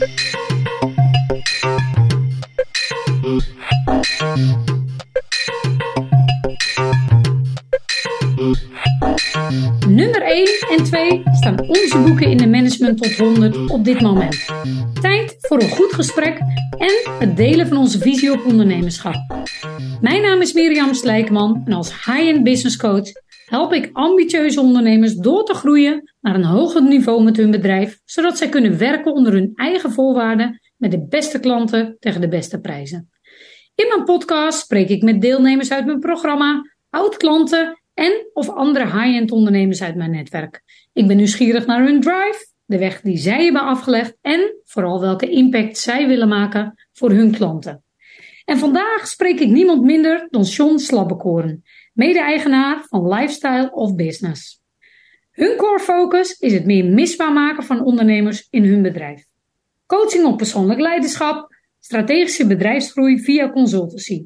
Nummer 1 en 2 staan onze boeken in de Management tot 100 op dit moment. Tijd voor een goed gesprek en het delen van onze visie op ondernemerschap. Mijn naam is Mirjam Slijkman en als high-end business coach help ik ambitieuze ondernemers door te groeien naar een hoger niveau met hun bedrijf, zodat zij kunnen werken onder hun eigen voorwaarden met de beste klanten tegen de beste prijzen. In mijn podcast spreek ik met deelnemers uit mijn programma, oud-klanten en of andere high-end ondernemers uit mijn netwerk. Ik ben nieuwsgierig naar hun drive, de weg die zij hebben afgelegd en vooral welke impact zij willen maken voor hun klanten. En vandaag spreek ik niemand minder dan John Slabbekoren, mede-eigenaar van Lifestyle of Business. Hun core focus is het meer misbaar maken van ondernemers in hun bedrijf. Coaching op persoonlijk leiderschap, strategische bedrijfsgroei via consultancy.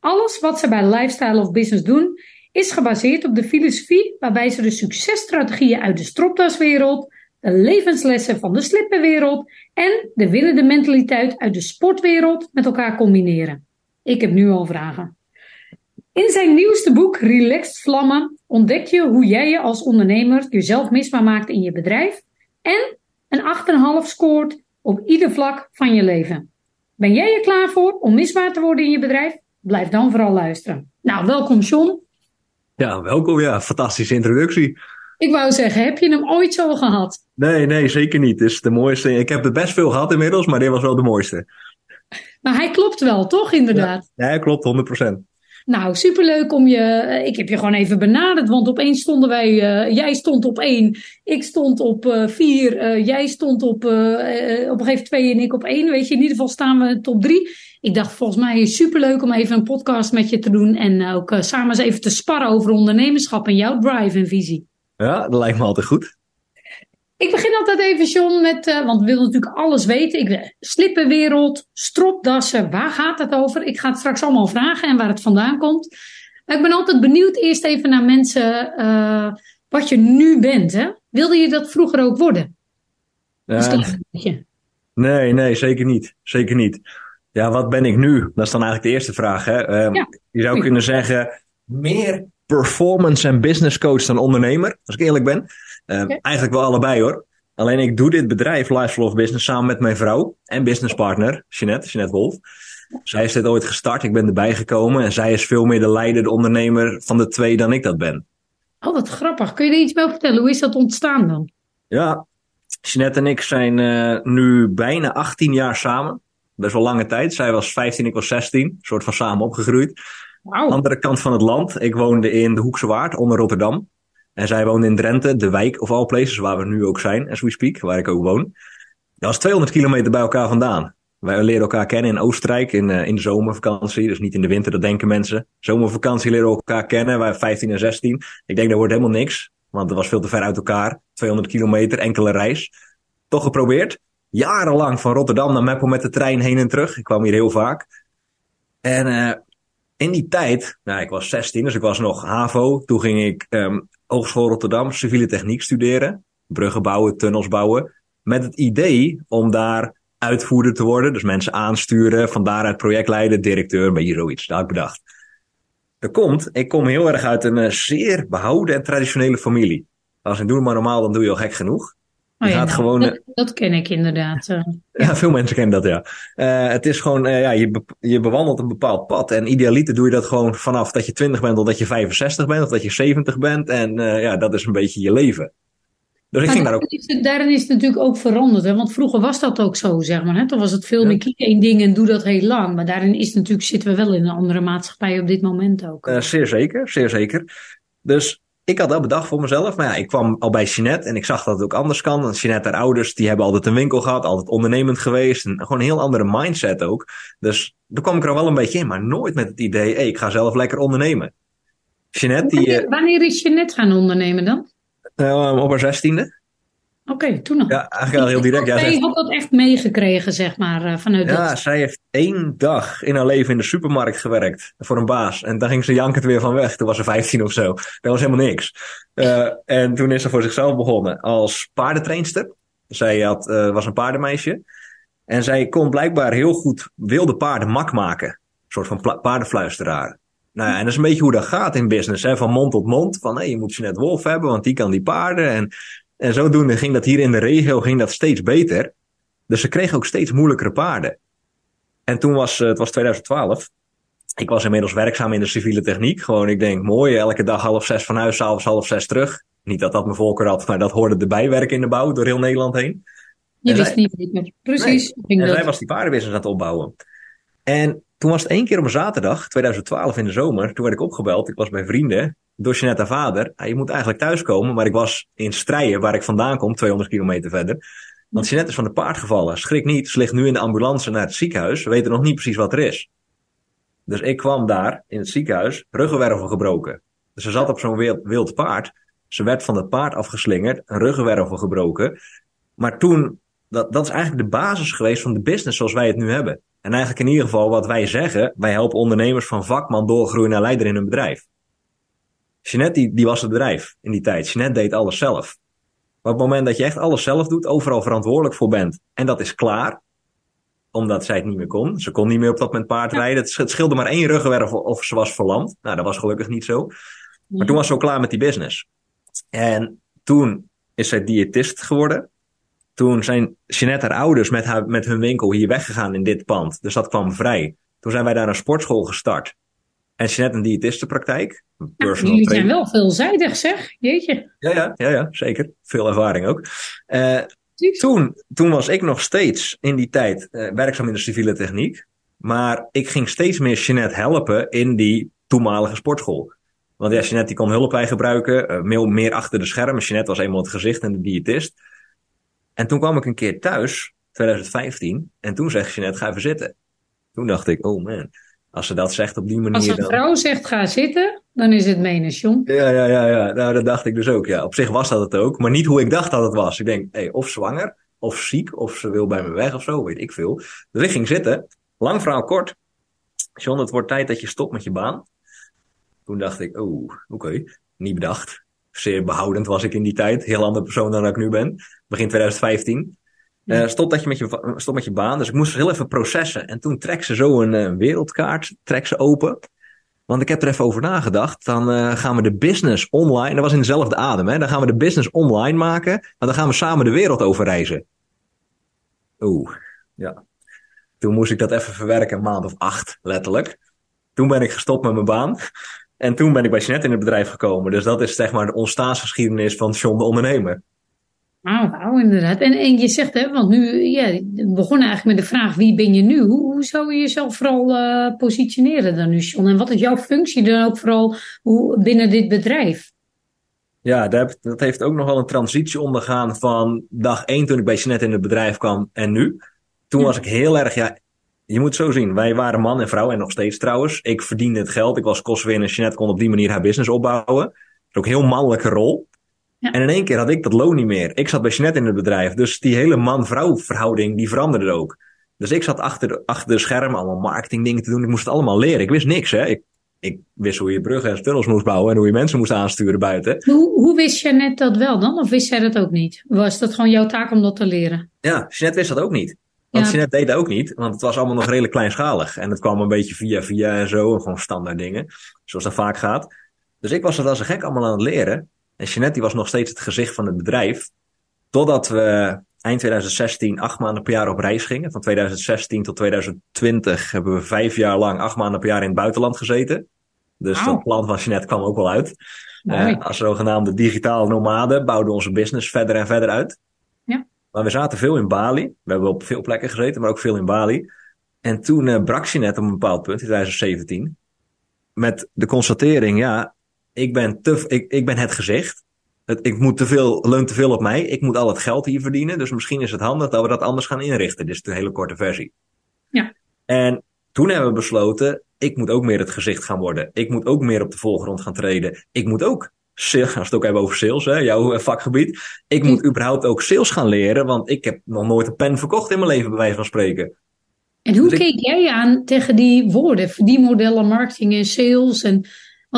Alles wat ze bij Lifestyle of Business doen is gebaseerd op de filosofie waarbij ze de successtrategieën uit de stropdaswereld, de levenslessen van de slippenwereld en de winnende mentaliteit uit de sportwereld met elkaar combineren. Ik heb nu al vragen. In zijn nieuwste boek Relaxed Vlammen ontdek je hoe jij je als ondernemer jezelf misbaar maakt in je bedrijf en een 8,5 scoort op ieder vlak van je leven. Ben jij er klaar voor om misbaar te worden in je bedrijf? Blijf dan vooral luisteren. Nou, welkom John. Ja, welkom. Ja, fantastische introductie. Ik wou zeggen, heb je hem ooit zo gehad? Nee, nee, zeker niet. Het is de mooiste. Ik heb er best veel gehad inmiddels, maar dit was wel de mooiste. Maar hij klopt wel, toch inderdaad? Ja, hij klopt, 100%. Nou, superleuk om je. eh, Ik heb je gewoon even benaderd, want opeens stonden wij. eh, jij stond op één, ik stond op eh, vier, jij stond op, op een gegeven moment twee en ik op één. Weet je, in ieder geval staan we top drie. Ik dacht, volgens mij is superleuk om even een podcast met je te doen. En ook samen eens even te sparren over ondernemerschap en jouw drive en visie. Ja, dat lijkt me altijd goed. Ik begin altijd even, John, met, eh, want we willen natuurlijk alles weten. Ik, slippenwereld, stropdassen, waar gaat het over? Ik ga het straks allemaal vragen en waar het vandaan komt. Maar ik ben altijd benieuwd eerst even naar mensen eh, wat je nu bent. Hè? Wilde je dat vroeger ook worden? Eh, beetje. nee, nee, zeker niet. Zeker niet. Ja, wat ben ik nu? Dat is dan eigenlijk de eerste vraag. Hè? Eh, Ja. Je zou kunnen zeggen, meer performance en business coach dan ondernemer, als ik eerlijk ben. Eh, Oké. Eigenlijk wel allebei hoor. Alleen ik doe dit bedrijf, of Business, samen met mijn vrouw en businesspartner, Jeanette, Jeanette Wolf. Zij is dit ooit gestart, ik ben erbij gekomen en zij is veel meer de leider, de ondernemer van de twee dan ik dat ben. Oh, wat grappig. Kun je er iets bij vertellen? Hoe is dat ontstaan dan? Ja, Jeanette en ik zijn eh, nu bijna 18 jaar samen. Best wel lange tijd. Zij was 15, ik was 16. Een soort van samen opgegroeid. Andere kant van het land. Ik woonde in de Hoekse Waard, onder Rotterdam. En zij woonde in Drenthe, de wijk of all places, waar we nu ook zijn, as we speak, waar ik ook woon. Dat was 200 kilometer bij elkaar vandaan. Wij leren elkaar kennen in Oostenrijk in, eh, in de zomervakantie. Dus niet in de winter, dat denken mensen. Zomervakantie leren we elkaar kennen. Wij 15 en 16. Ik denk dat wordt helemaal niks. Want het was veel te ver uit elkaar. 200 kilometer, enkele reis. Toch geprobeerd. Jarenlang van Rotterdam naar Meppel met de trein heen en terug. Ik kwam hier heel vaak. En eh, in die tijd, nou, ik was 16, dus ik was nog HAVO. Toen ging ik ehm Hogeschool Rotterdam civiele techniek studeren. Bruggen bouwen, tunnels bouwen. Met het idee om daar uitvoerder te worden. Dus mensen aansturen, van daaruit projectleider, directeur, een beetje zoiets. Dat had ik bedacht. Er komt, ik kom heel erg uit een eh, zeer behouden en traditionele familie. Als ik doe het maar normaal, dan doe je al gek genoeg. Oh, ja, gaat nou, gewoon, dat, dat ken ik inderdaad. eh. Ja, veel mensen kennen dat, ja. Eh, het is gewoon, eh, ja, je, be- je bewandelt een bepaald pad. En idealiter doe je dat gewoon vanaf dat je 20 bent tot dat je 65 bent of dat je 70 bent. En eh, ja, dat is een beetje je leven. Dus ik Maar ging daar ook. daarin is, het, daarin is het natuurlijk ook veranderd. Hè? Want vroeger was dat ook zo, zeg maar. Hè? Toen was het veel Ja. meer kiek één ding en doe dat heel lang. Maar daarin is het natuurlijk, zitten we wel in een andere maatschappij op dit moment ook. eh, zeer zeker, zeer zeker. Dus ik had dat bedacht voor mezelf. Maar ja, ik kwam al bij Jeanette en ik zag dat het ook anders kan. Want Jeanette, haar ouders, die hebben altijd een winkel gehad, altijd ondernemend geweest. En gewoon een heel andere mindset ook. Dus daar kwam ik er wel een beetje in, maar nooit met het idee, hey, ik ga zelf lekker ondernemen. Jeanette, die wanneer, wanneer is je net gaan ondernemen dan? eh, eh, op haar zestiende. Oké, toen nog. Ja, eigenlijk al heel direct. Ja, zij, had dat echt meegekregen, zeg maar, eh, vanuit ja, dat. zij heeft één dag in haar leven in de supermarkt gewerkt voor een baas. En dan ging ze jankend weer van weg. Toen was ze 15 of zo. Dat was helemaal niks. Eh, en toen is ze voor zichzelf begonnen als paardentrainster. Zij had, eh, was een paardenmeisje. En zij kon blijkbaar heel goed wilde paarden mak maken. Een soort van paardenfluisteraar. Nou ja, en dat is een beetje hoe dat gaat in business. Hè? Van mond tot mond. Van hé, je moet Jeanette Wolf hebben, want die kan die paarden. En, en zodoende ging dat hier in de regio ging dat steeds beter. Dus ze kregen ook steeds moeilijkere paarden. En toen was het was 2012. Ik was inmiddels werkzaam in de civiele techniek. Gewoon, ik denk, mooi, elke dag half zes van huis, s'avonds half zes terug. Niet dat dat mijn voorkeur had, maar dat hoorde erbij werken in de bouw door heel Nederland heen. Je wist zij, niet meer. Precies. Nee. En zij was die paardenbusiness aan het opbouwen. En toen was het één keer op een zaterdag, 2012 in de zomer, toen werd ik opgebeld. Ik was bij vrienden, door Jeanette vader. je moet eigenlijk thuiskomen, maar ik was in Strijen, waar ik vandaan kom, 200 kilometer verder. Want Jeanette is van de paard gevallen. Schrik niet, ze ligt nu in de ambulance naar het ziekenhuis. We weten nog niet precies wat er is. Dus ik kwam daar in het ziekenhuis, ruggenwervel gebroken. Dus ze zat op zo'n wild, paard. Ze werd van het paard afgeslingerd, een ruggenwervel gebroken. Maar toen, dat, dat is eigenlijk de basis geweest van de business zoals wij het nu hebben. En eigenlijk in ieder geval wat wij zeggen, wij helpen ondernemers van vakman doorgroeien naar leider in hun bedrijf. Jeanette die, die was het bedrijf in die tijd. Jeanette deed alles zelf. Maar op het moment dat je echt alles zelf doet, overal verantwoordelijk voor bent, en dat is klaar, omdat zij het niet meer kon. Ze kon niet meer op dat moment paard rijden. Het scheelde maar één ruggenwervel of ze was verlamd. Nou, dat was gelukkig niet zo. Maar toen was ze ook klaar met die business. En toen is zij diëtist geworden. Toen zijn Jeanette haar ouders met, haar, met hun winkel hier weggegaan in dit pand. Dus dat kwam vrij. Toen zijn wij daar een sportschool gestart. En Jeanette een diëtistenpraktijk. Ja, jullie zijn wel veelzijdig zeg, jeetje. Ja, ja, ja, ja zeker. Veel ervaring ook. Uh, toen, toen was ik nog steeds in die tijd uh, werkzaam in de civiele techniek. Maar ik ging steeds meer Jeanette helpen in die toenmalige sportschool. Want ja, Jeanette die kon hulp bij gebruiken, uh, meer, meer achter de schermen. Jeanette was eenmaal het gezicht en de diëtist. En toen kwam ik een keer thuis, 2015, en toen zegt Jeanette, ga even zitten. Toen dacht ik, oh man, als ze dat zegt op die manier. Als een dan... vrouw zegt, ga zitten, dan is het menens, jong. Ja, ja, ja, ja. Nou, dat dacht ik dus ook. Ja, op zich was dat het ook, maar niet hoe ik dacht dat het was. Ik denk, hey, of zwanger, of ziek, of ze wil bij me weg of zo, weet ik veel. Dus ik ging zitten. Lang verhaal kort. John, het wordt tijd dat je stopt met je baan. Toen dacht ik, oh, oké, okay. niet bedacht. Zeer behoudend was ik in die tijd. Heel andere persoon dan ik nu ben. Begin 2015. Uh, stop, dat je met je, stop met je baan. Dus ik moest heel even processen. En toen trek ze zo een uh, wereldkaart, trek ze open. Want ik heb er even over nagedacht. Dan uh, gaan we de business online. Dat was in dezelfde adem, hè? Dan gaan we de business online maken. En dan gaan we samen de wereld over reizen. Oeh, ja. Toen moest ik dat even verwerken, een maand of acht, letterlijk. Toen ben ik gestopt met mijn baan. En toen ben ik bij Jeanette in het bedrijf gekomen. Dus dat is zeg maar de ontstaansgeschiedenis van John de Ondernemer. Wauw, wauw, inderdaad. En, en je zegt, hè, want nu, ja, we begonnen eigenlijk met de vraag, wie ben je nu? Hoe, hoe zou je jezelf vooral uh, positioneren dan nu, John? En wat is jouw functie dan ook vooral hoe, binnen dit bedrijf? Ja, dat, dat heeft ook nog wel een transitie ondergaan van dag één toen ik bij Jeanette in het bedrijf kwam en nu. Toen was ik heel erg, ja, je moet zo zien. Wij waren man en vrouw en nog steeds trouwens. Ik verdiende het geld, ik was kostwinner. Jeanette kon op die manier haar business opbouwen. Dat is ook een heel mannelijke rol. Ja. En in één keer had ik dat loon niet meer. Ik zat bij Jeanette in het bedrijf. Dus die hele man-vrouw verhouding, die veranderde ook. Dus ik zat achter de, achter de schermen allemaal marketingdingen te doen. Ik moest het allemaal leren. Ik wist niks, hè. Ik, ik wist hoe je bruggen en tunnels moest bouwen en hoe je mensen moest aansturen buiten. Hoe, hoe wist Jeannette dat wel dan? Of wist zij dat ook niet? Was dat gewoon jouw taak om dat te leren? Ja, Jeannette wist dat ook niet. Want ja. Jeanette deed dat ook niet, want het was allemaal nog redelijk kleinschalig. En het kwam een beetje via via en zo, gewoon standaard dingen, zoals dat vaak gaat. Dus ik was het als een gek allemaal aan het leren. En Jeanette was nog steeds het gezicht van het bedrijf. Totdat we eind 2016 acht maanden per jaar op reis gingen. Van 2016 tot 2020 hebben we vijf jaar lang acht maanden per jaar in het buitenland gezeten. Dus wow. dat plan van Jeanette kwam ook wel uit. Uh, als zogenaamde digitale nomaden bouwden onze business verder en verder uit. Ja. Maar we zaten veel in Bali. We hebben op veel plekken gezeten, maar ook veel in Bali. En toen uh, brak Jeanette op een bepaald punt in 2017. Met de constatering, ja, ik ben, te, ik, ik ben het gezicht. Het, ik moet te veel, leunt te veel op mij. Ik moet al het geld hier verdienen. Dus misschien is het handig dat we dat anders gaan inrichten. Dit is de hele korte versie. Ja. En toen hebben we besloten, ik moet ook meer het gezicht gaan worden. Ik moet ook meer op de voorgrond gaan treden. Ik moet ook, als we het ook hebben over sales, hè, jouw vakgebied. Ik moet überhaupt ook sales gaan leren, want ik heb nog nooit een pen verkocht in mijn leven, bij wijze van spreken. En hoe dus keek ik... jij aan tegen die woorden, verdienmodellen, marketing en sales en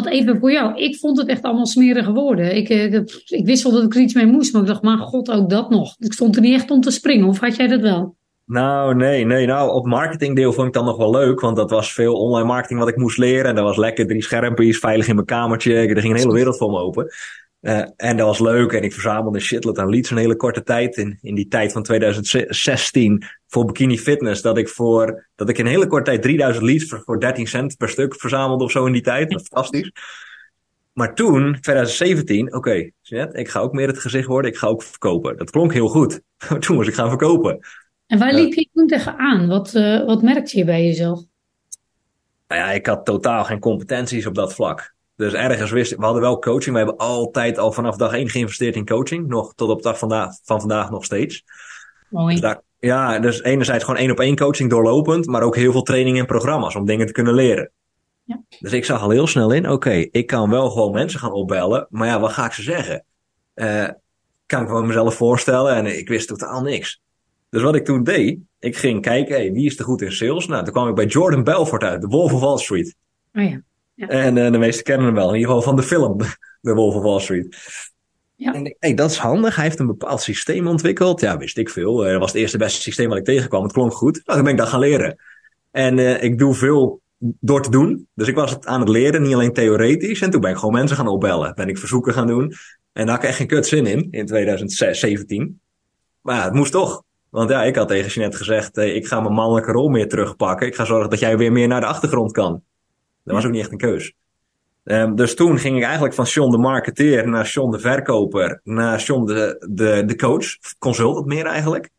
want even voor jou, ik vond het echt allemaal smerige woorden. Ik, ik, ik wist wel dat ik er iets mee moest, maar ik dacht, maar god, ook dat nog. Ik stond er niet echt om te springen, of had jij dat wel? Nou, nee, nee. Nou, op marketingdeel vond ik dan nog wel leuk. Want dat was veel online marketing wat ik moest leren. En dat was lekker drie schermpjes, veilig in mijn kamertje. Er ging een hele wereld voor me open. Uh, en dat was leuk. En ik verzamelde shitload aan leads een hele korte tijd. In, in die tijd van 2016 voor Bikini Fitness. Dat ik voor, dat ik in een hele korte tijd 3000 leads voor, voor 13 cent per stuk verzamelde of zo in die tijd. Dat was fantastisch. Maar toen, 2017, oké, okay, ik ga ook meer het gezicht worden. Ik ga ook verkopen. Dat klonk heel goed. toen moest ik gaan verkopen. En waar liep je toen tegenaan? Wat, uh, wat merkte je bij jezelf? Nou ja, ik had totaal geen competenties op dat vlak. Dus ergens wist we hadden wel coaching. We hebben altijd al vanaf dag één geïnvesteerd in coaching. Nog tot op de dag vandaag, van vandaag nog steeds. Mooi. Dus daar, ja, dus enerzijds gewoon één op één coaching doorlopend, maar ook heel veel training en programma's om dingen te kunnen leren. Ja. Dus ik zag al heel snel in, oké, ik kan wel gewoon mensen gaan opbellen, maar ja, wat ga ik ze zeggen? Uh, kan ik me mezelf voorstellen en ik wist totaal niks. Dus wat ik toen deed, ik ging kijken, hey, wie is er goed in sales? Nou, toen kwam ik bij Jordan Belfort uit, de Wolf of Wall Street. Oh ja. ja. En uh, de meesten kennen hem wel, in ieder geval van de film, de Wolf of Wall Street. Ja. En ik denk, hey, dat is handig. Hij heeft een bepaald systeem ontwikkeld. Ja, wist ik veel. Dat was het eerste beste systeem wat ik tegenkwam. Het klonk goed. Nou, dan ben ik dat gaan leren. En uh, ik doe veel door te doen. Dus ik was het aan het leren, niet alleen theoretisch. En toen ben ik gewoon mensen gaan opbellen. Ben ik verzoeken gaan doen. En daar had ik echt geen kut zin in, in 2017. Maar ja, het moest toch. Want ja, ik had tegen Jeanette gezegd, hey, ik ga mijn mannelijke rol meer terugpakken. Ik ga zorgen dat jij weer meer naar de achtergrond kan. Dat was ook niet echt een keus. Um, dus toen ging ik eigenlijk van Sean de marketeer naar Sean de verkoper, naar Sean de, de, de coach, consultant meer eigenlijk.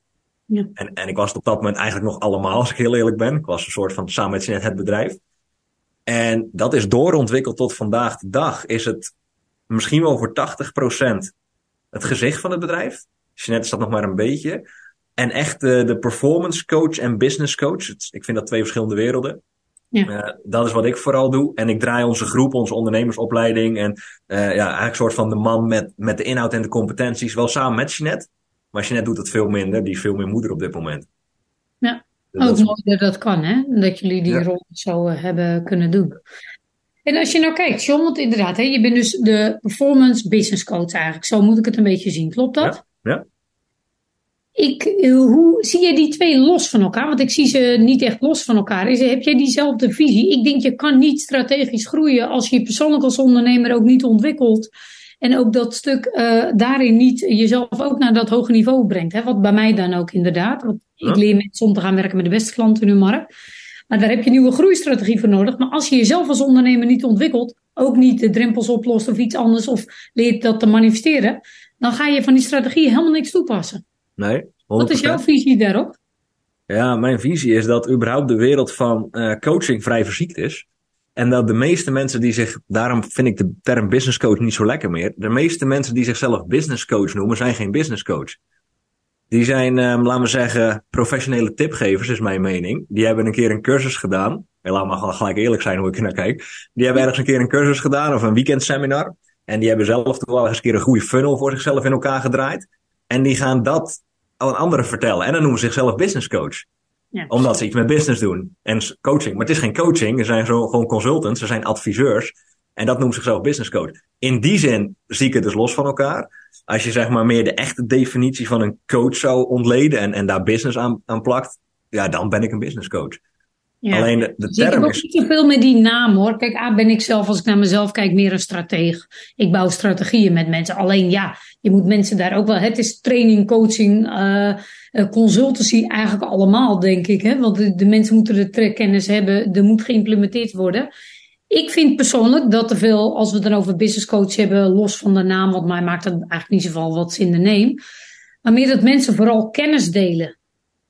Ja. En, en ik was het op dat moment eigenlijk nog allemaal, als ik heel eerlijk ben. Ik was een soort van samen met Jeanette het bedrijf. En dat is doorontwikkeld tot vandaag de dag. Is het misschien wel voor 80% het gezicht van het bedrijf. Jeanette staat nog maar een beetje. En echt de, de performance coach en business coach. Ik vind dat twee verschillende werelden. Ja. Uh, dat is wat ik vooral doe. En ik draai onze groep, onze ondernemersopleiding. En uh, ja, eigenlijk een soort van de man met, met de inhoud en de competenties. Wel samen met Jeanette. Maar Jeanette doet het veel minder. Die is veel meer moeder op dit moment. Ja, Dus ook dat is- mooi dat dat kan, hè? Dat jullie die Ja. rol zo eh, hebben kunnen doen. En als je nou kijkt, John, want inderdaad, hè, je bent dus de performance business coach eigenlijk. Zo moet ik het een beetje zien. Klopt dat? Ja, ja. Ik, eh, hoe zie je die twee los van elkaar? Want ik zie ze niet echt los van elkaar. Is, heb jij diezelfde visie? Ik denk, je kan niet strategisch groeien als je je persoonlijk als ondernemer ook niet ontwikkelt. En ook dat stuk eh, daarin niet jezelf ook naar dat hoge niveau brengt. Hè? Wat bij mij dan ook inderdaad. Want ik leer mensen om te gaan werken met de beste klanten in hun markt. Maar daar heb je een nieuwe groeistrategie voor nodig. Maar als je jezelf als ondernemer niet ontwikkelt, ook niet de drempels oplost of iets anders, of leert dat te manifesteren, dan ga je van die strategie helemaal niks toepassen. Nee, 100%. Wat is jouw visie daarop? Ja, mijn visie is dat überhaupt de wereld van eh, coaching vrij verziekt is. En dat de meeste mensen die zich, daarom vind ik de term business coach niet zo lekker meer. De meeste mensen die zichzelf business coach noemen, zijn geen business coach. Die zijn, eh, laten we zeggen, professionele tipgevers, is mijn mening. Die hebben een keer een cursus gedaan. En laat maar gelijk eerlijk zijn hoe ik er naar kijk. Die hebben ergens een keer een cursus gedaan of een weekendseminar. En die hebben zelf toevallig eens een keer een goede funnel voor zichzelf in elkaar gedraaid. En die gaan dat aan anderen vertellen. En dan noemen ze zichzelf business coach Ja. omdat ze iets met business doen. En coaching. Maar het is geen coaching. Er zijn zo, gewoon consultants. Er zijn adviseurs. En dat noemt zichzelf business coach. In die zin zie ik het dus los van elkaar. Als je zeg maar meer de echte definitie van een coach zou ontleden. En, en daar business aan, aan plakt. Ja, dan ben ik een business coach. Ja. Alleen de, de ik heb term ook is... niet zoveel met die naam hoor. Kijk, A ben ik zelf, als ik naar mezelf kijk, meer een strateeg. Ik bouw strategieën met mensen. Alleen ja, je moet mensen daar ook wel. Het is training, coaching, eh, eh, consultancy eigenlijk allemaal, denk ik. Hè? Want de, de mensen moeten de trekkennis hebben. Er moet geïmplementeerd worden. Ik vind persoonlijk dat te veel, als we het dan over business coach hebben, los van de naam, want mij maakt dat eigenlijk niet zoveel wat zin in neem. Maar meer dat mensen vooral kennis delen.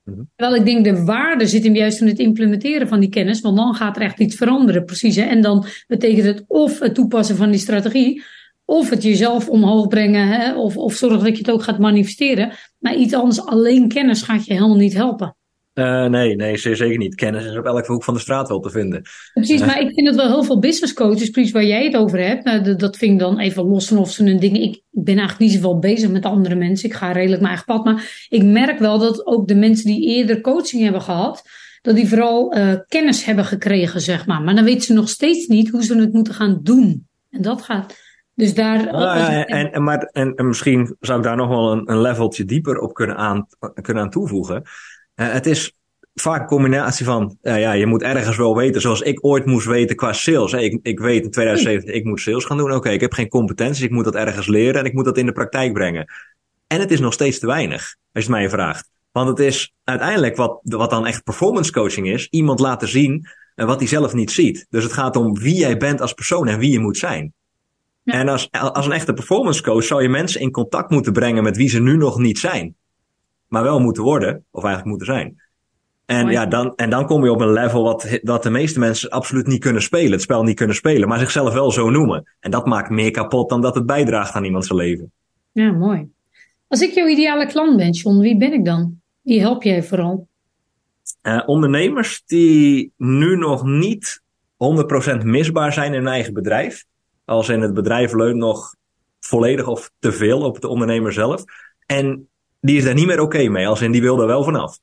Mhm. Terwijl ik denk de waarde zit hem juist in het implementeren van die kennis, want dan gaat er echt iets veranderen, precies. Hè? En dan betekent het of het toepassen van die strategie, of het jezelf omhoog brengen, hè? Of, of zorgen dat je het ook gaat manifesteren. Maar iets anders, alleen kennis gaat je helemaal niet helpen. Eh, nee, nee, zeker niet. Kennis is op elke hoek van de straat wel te vinden. Precies, Ja. maar ik vind dat wel heel veel business coaches, precies waar jij het over hebt. Nou, dat- vind ik dan even los van of ze hun dingen. Ik ben eigenlijk niet zoveel bezig met andere mensen. Ik ga redelijk mijn eigen pad. Maar ik merk wel dat ook de mensen die eerder coaching hebben gehad, dat die vooral eh, kennis hebben gekregen, zeg maar. Maar dan weten ze nog steeds niet hoe ze het moeten gaan doen. En dat gaat. Dus daar. Nou ja, en, en, maar, en, en misschien zou ik daar nog wel een, een leveltje dieper op kunnen aan, kunnen aan toevoegen. Uh, het is vaak een combinatie van, uh, ja, je moet ergens wel weten, zoals ik ooit moest weten qua sales. Ik, ik weet in 2017, ik moet sales gaan doen. Oké, okay, ik heb geen competenties, ik moet dat ergens leren en ik moet dat in de praktijk brengen. En het is nog steeds te weinig, als je het mij vraagt. Want het is uiteindelijk wat, wat dan echt performance coaching is, iemand laten zien uh, wat hij zelf niet ziet. Dus het gaat om wie jij bent als persoon en wie je moet zijn. Ja. En als, als een echte performance coach zou je mensen in contact moeten brengen met wie ze nu nog niet zijn. Maar wel moeten worden, of eigenlijk moeten zijn. En, ja, dan, en dan kom je op een level wat, wat de meeste mensen absoluut niet kunnen spelen. Het spel niet kunnen spelen, maar zichzelf wel zo noemen. En dat maakt meer kapot dan dat het bijdraagt aan iemands leven. Ja, mooi. Als ik jouw ideale klant ben, John, wie ben ik dan? Wie help jij vooral? Uh, ondernemers die nu nog niet 100% misbaar zijn in hun eigen bedrijf. Als in het bedrijf leunt nog volledig of te veel op de ondernemer zelf. En die is daar niet meer oké mee, als in die wil er wel vanaf.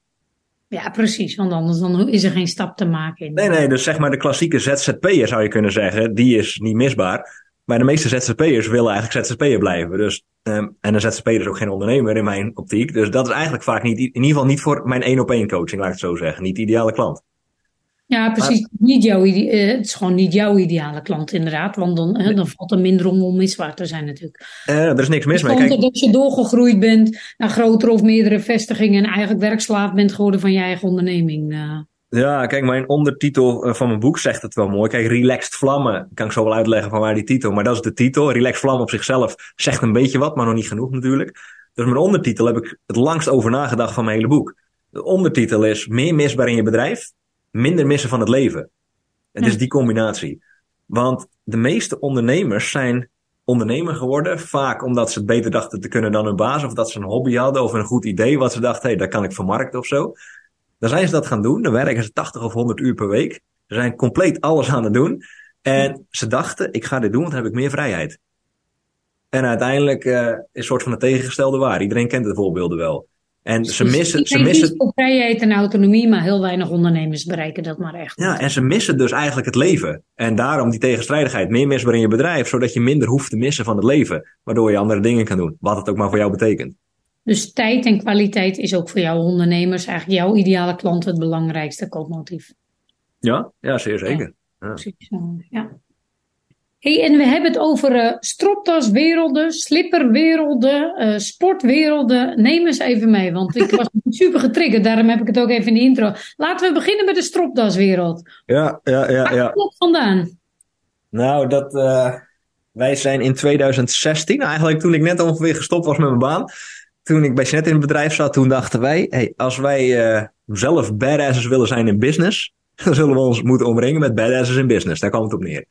Ja, precies, want anders dan is er geen stap te maken. In. Nee, nee, dus zeg maar de klassieke ZZP'er zou je kunnen zeggen, die is niet misbaar. Maar de meeste ZZP'ers willen eigenlijk ZZP'er blijven. Dus, um, en een ZZP'er is ook geen ondernemer in mijn optiek. Dus dat is eigenlijk vaak niet, in ieder geval niet voor mijn één op één coaching, laat ik het zo zeggen. Niet de ideale klant. Ja, precies. Maar, niet jouw, uh, het is gewoon niet jouw ideale klant, inderdaad. Want dan, uh, dan valt er minder om onmisbaar te zijn, natuurlijk. Uh, er is niks mis mee. Kijk... Dat je doorgegroeid bent naar grotere of meerdere vestigingen en eigenlijk werkslaaf bent geworden van je eigen onderneming. Uh. Ja, kijk, mijn ondertitel van mijn boek zegt het wel mooi. Kijk, Relaxed Vlammen, kan ik zo wel uitleggen van waar die titel, maar dat is de titel. Relaxed Vlammen op zichzelf zegt een beetje wat, maar nog niet genoeg natuurlijk. Dus mijn ondertitel heb ik het langst over nagedacht van mijn hele boek. De ondertitel is Meer misbaar in je bedrijf, minder missen van het leven. Het is die combinatie. Want de meeste ondernemers zijn ondernemer geworden, vaak omdat ze het beter dachten te kunnen dan hun baas, of dat ze een hobby hadden of een goed idee wat ze dachten, hé, hey, dat kan ik vermarkten of zo. Dan zijn ze dat gaan doen, dan werken ze 80 of 100 uur per week. Ze zijn compleet alles aan het doen. En ze dachten, ik ga dit doen, want dan heb ik meer vrijheid. En uiteindelijk uh, is een soort van het tegengestelde waar. Iedereen kent de voorbeelden wel. En ze missen. Ze missen op vrijheid en autonomie, maar heel weinig ondernemers bereiken dat maar echt. Ja, en ze missen dus eigenlijk het leven. En daarom die tegenstrijdigheid. Meer misbaar in je bedrijf, zodat je minder hoeft te missen van het leven. Waardoor je andere dingen kan doen. Wat het ook maar voor jou betekent. Dus tijd en kwaliteit is ook voor jouw ondernemers, eigenlijk jouw ideale klant, het belangrijkste koopmotief. Ja, ja zeer zeker. Ja, precies. Ja. Hey, en we hebben het over uh, stropdaswerelden, slipperwerelden, uh, sportwerelden. Neem eens even mee, want ik was super getriggerd. Daarom heb ik het ook even in de intro. Laten we beginnen met de stropdaswereld. Ja, ja, ja. Waar ja. komt dat vandaan? Nou, dat, uh, wij zijn in 2016, eigenlijk toen ik net ongeveer gestopt was met mijn baan. Toen ik bij Snet in het bedrijf zat, toen dachten wij, hey, als wij zelf badasses willen zijn in business, dan zullen we ons moeten omringen met badasses in business. Daar kwam het op neer.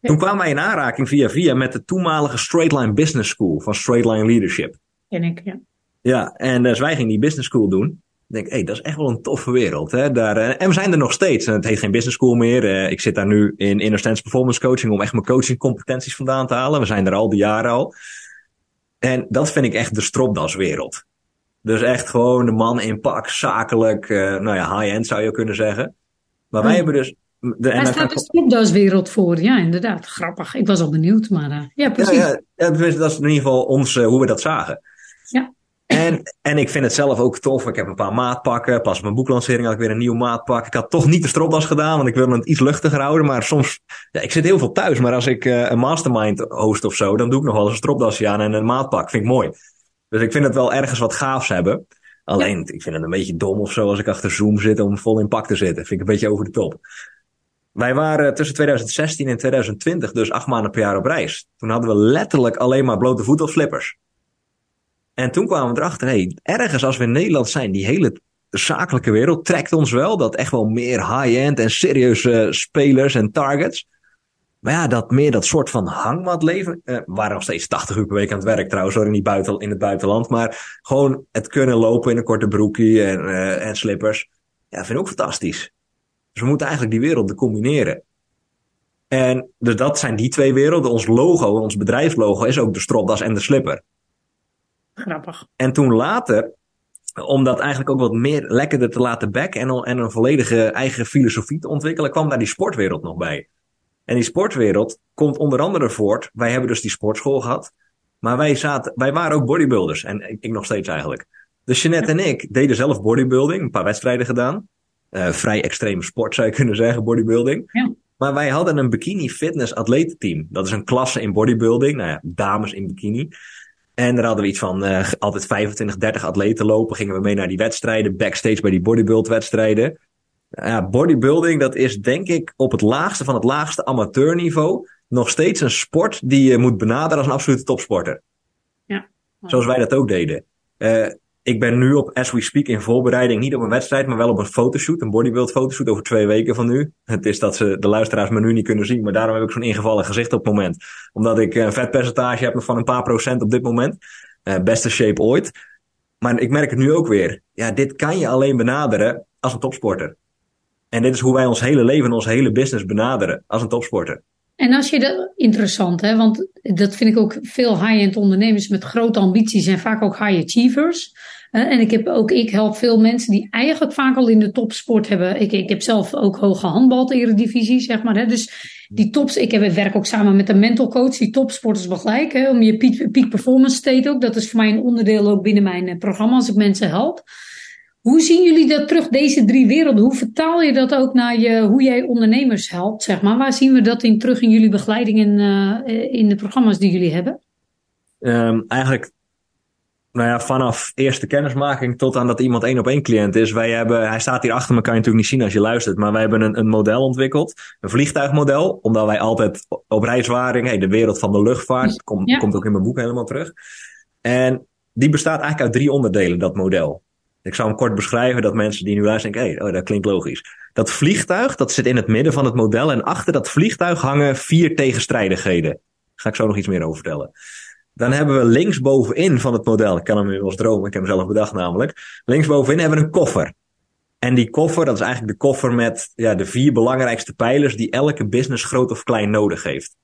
Toen kwamen wij in aanraking via via met de toenmalige Straight Line Business School van Straight Line Leadership. Ken ik, ja. Ja, en dus wij gingen die business school doen. Ik denk, hé, hey, dat is echt wel een toffe wereld. Hè? Daar, uh, en we zijn er nog steeds. En het heet geen business school meer. Uh, ik zit daar nu in Inner Performance Coaching om echt mijn coachingcompetenties vandaan te halen. We zijn er al die jaren al. En dat vind ik echt de stropdaswereld. Dus echt gewoon de man in pak, zakelijk, uh, nou ja, high-end zou je kunnen zeggen. Maar wij hebben dus de, Daar staat de stropdaswereld voor, ja, inderdaad. Grappig. Ik was al benieuwd, maar uh, ja, precies. Ja, ja, dat is in ieder geval ons, uh, hoe we dat zagen. Ja. En, en ik vind het zelf ook tof. Ik heb een paar maatpakken. Pas op mijn boeklancering had ik weer een nieuw maatpak. Ik had toch niet de stropdas gedaan, want ik wilde het iets luchtiger houden. Maar soms, ja, ik zit heel veel thuis. Maar als ik uh, een mastermind host of zo, dan doe ik nog wel eens een stropdasje aan en een maatpak. Vind ik mooi. Dus ik vind het wel ergens wat gaafs hebben. Alleen, ja. ik vind het een beetje dom of zo als ik achter Zoom zit om vol in pak te zitten. Vind ik een beetje over de top. Wij waren tussen 2016 en 2020 dus acht maanden per jaar op reis. Toen hadden we letterlijk alleen maar blote voeten of slippers. En toen kwamen we erachter, hey, ergens als we in Nederland zijn, die hele zakelijke wereld trekt ons wel. Dat echt wel meer high-end en serieuze spelers en targets. Maar ja, dat meer dat soort van hangmatleven. Uh, we waren nog steeds 80 uur per week aan het werk trouwens, hoor, in, buiten, in het buitenland. Maar gewoon het kunnen lopen in een korte broekje en, uh, en slippers. Ja, vind ik ook fantastisch. Dus we moeten eigenlijk die werelden combineren. En dus dat zijn die twee werelden. Ons logo, ons bedrijfslogo is ook de stropdas en de slipper. Grappig. En toen later, om dat eigenlijk ook wat meer lekkerder te laten backen en, en een volledige eigen filosofie te ontwikkelen, kwam daar die sportwereld nog bij. En die sportwereld komt onder andere voort. Wij hebben dus die sportschool gehad. Maar wij, zaten, wij waren ook bodybuilders. En ik nog steeds eigenlijk. Dus Jeanette en ik deden zelf bodybuilding, een paar wedstrijden gedaan. Uh, vrij extreme sport zou je kunnen zeggen, bodybuilding. Ja. Maar wij hadden een bikini fitness atletenteam. Dat is een klasse in bodybuilding. Nou ja, dames in bikini. En daar hadden we iets van uh, altijd 25, 30 atleten lopen. Gingen we mee naar die wedstrijden. Backstage bij die bodybuild wedstrijden. Ja, bodybuilding, dat is denk ik op het laagste van het laagste amateurniveau nog steeds een sport die je moet benaderen als een absolute topsporter. Ja. Zoals wij dat ook deden. Uh, ik ben nu op As We Speak in voorbereiding, niet op een wedstrijd, maar wel op een fotoshoot, een bodybuild fotoshoot over twee weken van nu. Het is dat ze de luisteraars me nu niet kunnen zien, maar daarom heb ik zo'n ingevallen gezicht op het moment. Omdat ik een vetpercentage heb van een paar procent op dit moment. Uh, beste shape ooit. Maar ik merk het nu ook weer. Ja, dit kan je alleen benaderen als een topsporter. En dit is hoe wij ons hele leven, ons hele business benaderen als een topsporter. En als je dat interessant, hè, want dat vind ik ook veel high-end ondernemers met grote ambities zijn vaak ook high achievers. En ik heb ook, ik help veel mensen die eigenlijk vaak al in de topsport hebben. Ik, ik heb zelf ook hoge handbal eredivisie, zeg maar. Hè. Dus die tops, ik heb, werk ook samen met een mental coach die topsporters begeleidt. Om je peak, peak performance state ook. Dat is voor mij een onderdeel ook binnen mijn eh, programma als ik mensen help. Hoe zien jullie dat terug, deze drie werelden? Hoe vertaal je dat ook naar je, hoe jij ondernemers helpt, zeg maar? Waar zien we dat in terug in jullie begeleiding en uh, in de programma's die jullie hebben? Um, eigenlijk, nou ja, vanaf eerste kennismaking tot aan dat iemand één op één cliënt is. Wij hebben, hij staat hier achter me, kan je natuurlijk niet zien als je luistert, maar wij hebben een, een model ontwikkeld. Een vliegtuigmodel, omdat wij altijd op reis waren. Hey, de wereld van de luchtvaart, ja. komt ook in mijn boek helemaal terug. En die bestaat eigenlijk uit drie onderdelen, dat model. Ik zou hem kort beschrijven dat mensen die nu luisteren denken, hey, oh, dat klinkt logisch. Dat vliegtuig, dat zit in het midden van het model en achter dat vliegtuig hangen vier tegenstrijdigheden. Daar ga ik zo nog iets meer over vertellen. Dan hebben we linksbovenin van het model, ik kan hem eens dromen, ik heb hem zelf bedacht namelijk. Linksbovenin hebben we een koffer. En die koffer, dat is eigenlijk de koffer met ja, de vier belangrijkste pijlers die elke business groot of klein nodig heeft.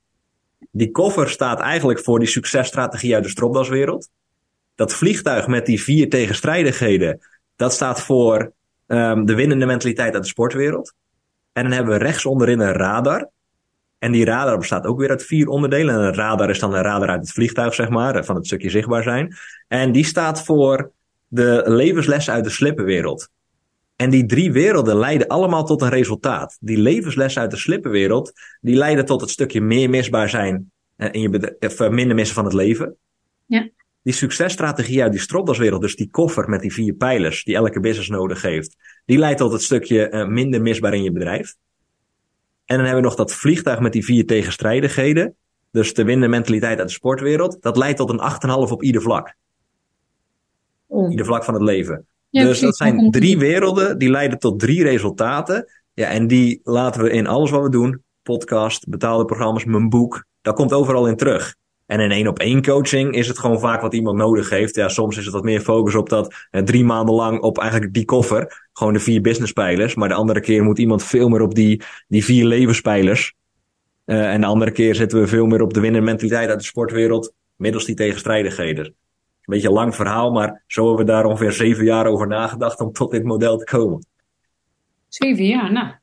Die koffer staat eigenlijk voor die successtrategie uit de stropdaswereld dat vliegtuig met die vier tegenstrijdigheden, dat staat voor um, de winnende mentaliteit uit de sportwereld. En dan hebben we rechts onderin een radar. En die radar bestaat ook weer uit vier onderdelen. En een radar is dan een radar uit het vliegtuig, zeg maar, van het stukje zichtbaar zijn. En die staat voor de levenslessen uit de slippenwereld. En die drie werelden leiden allemaal tot een resultaat. Die levenslessen uit de slippenwereld, die leiden tot het stukje meer misbaar zijn in je bedrijf, minder missen van het leven. Ja die successtrategie uit die stropdaswereld, dus die koffer met die vier pijlers die elke business nodig heeft, die leidt tot het stukje uh, minder misbaar in je bedrijf. En dan hebben we nog dat vliegtuig met die vier tegenstrijdigheden. Dus de winnen mentaliteit uit de sportwereld. Dat leidt tot een 8,5 op ieder vlak. Oh. Ieder vlak van het leven. Ja, dus dat zijn drie werelden die leiden tot drie resultaten. Ja, en die laten we in alles wat we doen. Podcast, betaalde programma's, mijn boek. Dat komt overal in terug. En in één op één coaching is het gewoon vaak wat iemand nodig heeft. Ja, soms is het wat meer focus op dat eh, drie maanden lang op eigenlijk die koffer. Gewoon de vier businesspijlers. Maar de andere keer moet iemand veel meer op die, die vier levenspijlers. Uh, en de andere keer zitten we veel meer op de winnende uit de sportwereld. Middels die tegenstrijdigheden. Een beetje een lang verhaal, maar zo hebben we daar ongeveer zeven jaar over nagedacht om tot dit model te komen. Zeven jaar, nou,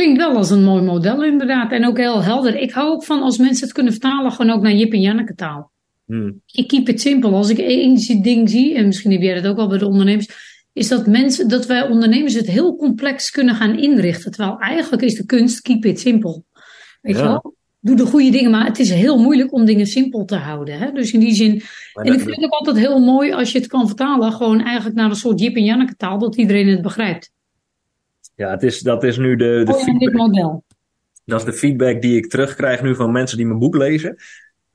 Klinkt wel als een mooi model inderdaad. En ook heel helder. Ik hou ook van als mensen het kunnen vertalen gewoon ook naar Jip en Janneke taal. Hmm. Ik keep het simpel. Als ik één ding zie, en misschien heb jij dat ook wel bij de ondernemers, is dat mensen, dat wij ondernemers het heel complex kunnen gaan inrichten. Terwijl eigenlijk is de kunst keep it simpel. Weet je wel? Doe de goede dingen, maar het is heel moeilijk om dingen simpel te houden. Hè? Dus in die zin. en ik vind het ook altijd heel mooi als je het kan vertalen, gewoon eigenlijk naar een soort Jip en Janneke taal, dat iedereen het begrijpt. Ja, het is, dat is nu de, de oh, feedback. dit model. Dat is de feedback die ik terugkrijg nu van mensen die mijn boek lezen.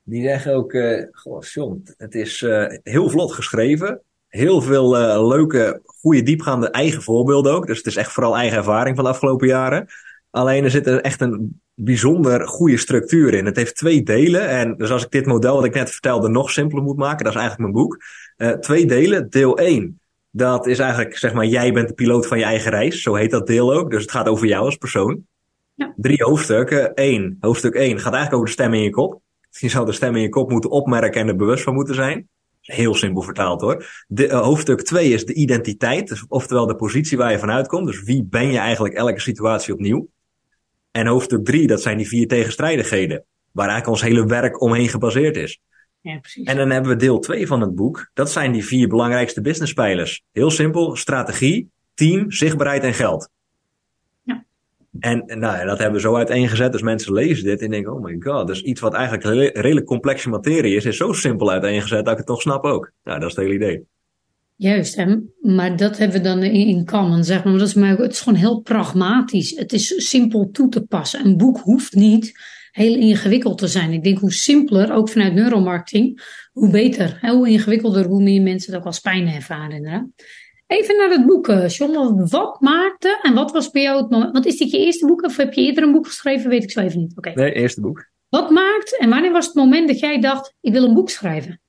Die zeggen ook, uh, goh, John, het is uh, heel vlot geschreven. Heel veel uh, leuke, goede, diepgaande eigen voorbeelden ook. Dus het is echt vooral eigen ervaring van de afgelopen jaren. Alleen er zit er echt een bijzonder goede structuur in. Het heeft twee delen. En dus als ik dit model wat ik net vertelde nog simpeler moet maken, dat is eigenlijk mijn boek. twee delen. Deel 1 dat is eigenlijk, zeg maar, jij bent de piloot van je eigen reis. Zo heet dat deel ook. Dus het gaat over jou als persoon. Ja. Drie hoofdstukken. Eén, hoofdstuk één gaat eigenlijk over de stem in je kop. Je zou de stem in je kop moeten opmerken en er bewust van moeten zijn. Heel simpel vertaald hoor. De, uh, hoofdstuk 2 is de identiteit, dus, oftewel de positie waar je vanuit komt. Dus wie ben je eigenlijk elke situatie opnieuw? En hoofdstuk 3, dat zijn die vier tegenstrijdigheden, waar eigenlijk ons hele werk omheen gebaseerd is. Ja, precies. En dan hebben we deel 2 van het boek. Dat zijn die vier belangrijkste businesspijlers. Heel simpel, strategie, team, zichtbaarheid en geld. Ja. En nou, ja, dat hebben we zo uiteengezet. Dus mensen lezen dit en denken, oh my god. Dus iets wat eigenlijk re- redelijk complexe materie is, is zo simpel uiteengezet dat ik het toch snap ook. Nou, dat is het hele idee. Juist, hè? maar dat hebben we dan in, in common, zeg maar. Maar dat is, maar het is gewoon heel pragmatisch. Het is simpel toe te passen. Een boek hoeft niet heel ingewikkeld te zijn. Ik denk hoe simpeler, ook vanuit neuromarketing, hoe beter. Hè? Hoe ingewikkelder, hoe meer mensen het ook als pijn ervaren. Inderdaad. Even naar het boek, eh, John. Wat maakte en wat was bij jou het moment? Want is dit je eerste boek of heb je eerder een boek geschreven? Weet ik zo even niet. Oké. Nee, eerste boek. Wat maakt en wanneer was het moment dat jij dacht: ik wil een boek schrijven?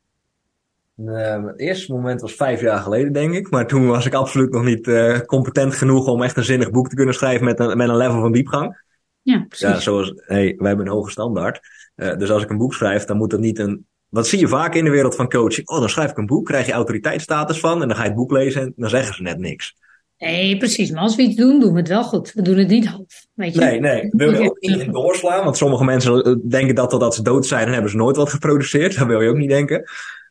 Uh, het eerste moment was vijf jaar geleden, denk ik. Maar toen was ik absoluut nog niet uh, competent genoeg om echt een zinnig boek te kunnen schrijven met een, met een level van diepgang. Ja, precies. Ja, zoals, hey, wij hebben een hoge standaard. Uh, dus als ik een boek schrijf, dan moet dat niet een. Wat zie je vaak in de wereld van coaching? Oh, dan schrijf ik een boek, krijg je autoriteitsstatus van en dan ga je het boek lezen en dan zeggen ze net niks. Nee, precies. Maar als we iets doen, doen we het wel goed. We doen het niet half. Weet je? Nee, nee. Wil je ook niet doorslaan? Want sommige mensen denken dat totdat ze dood zijn en hebben ze nooit wat geproduceerd. Dat wil je ook niet denken.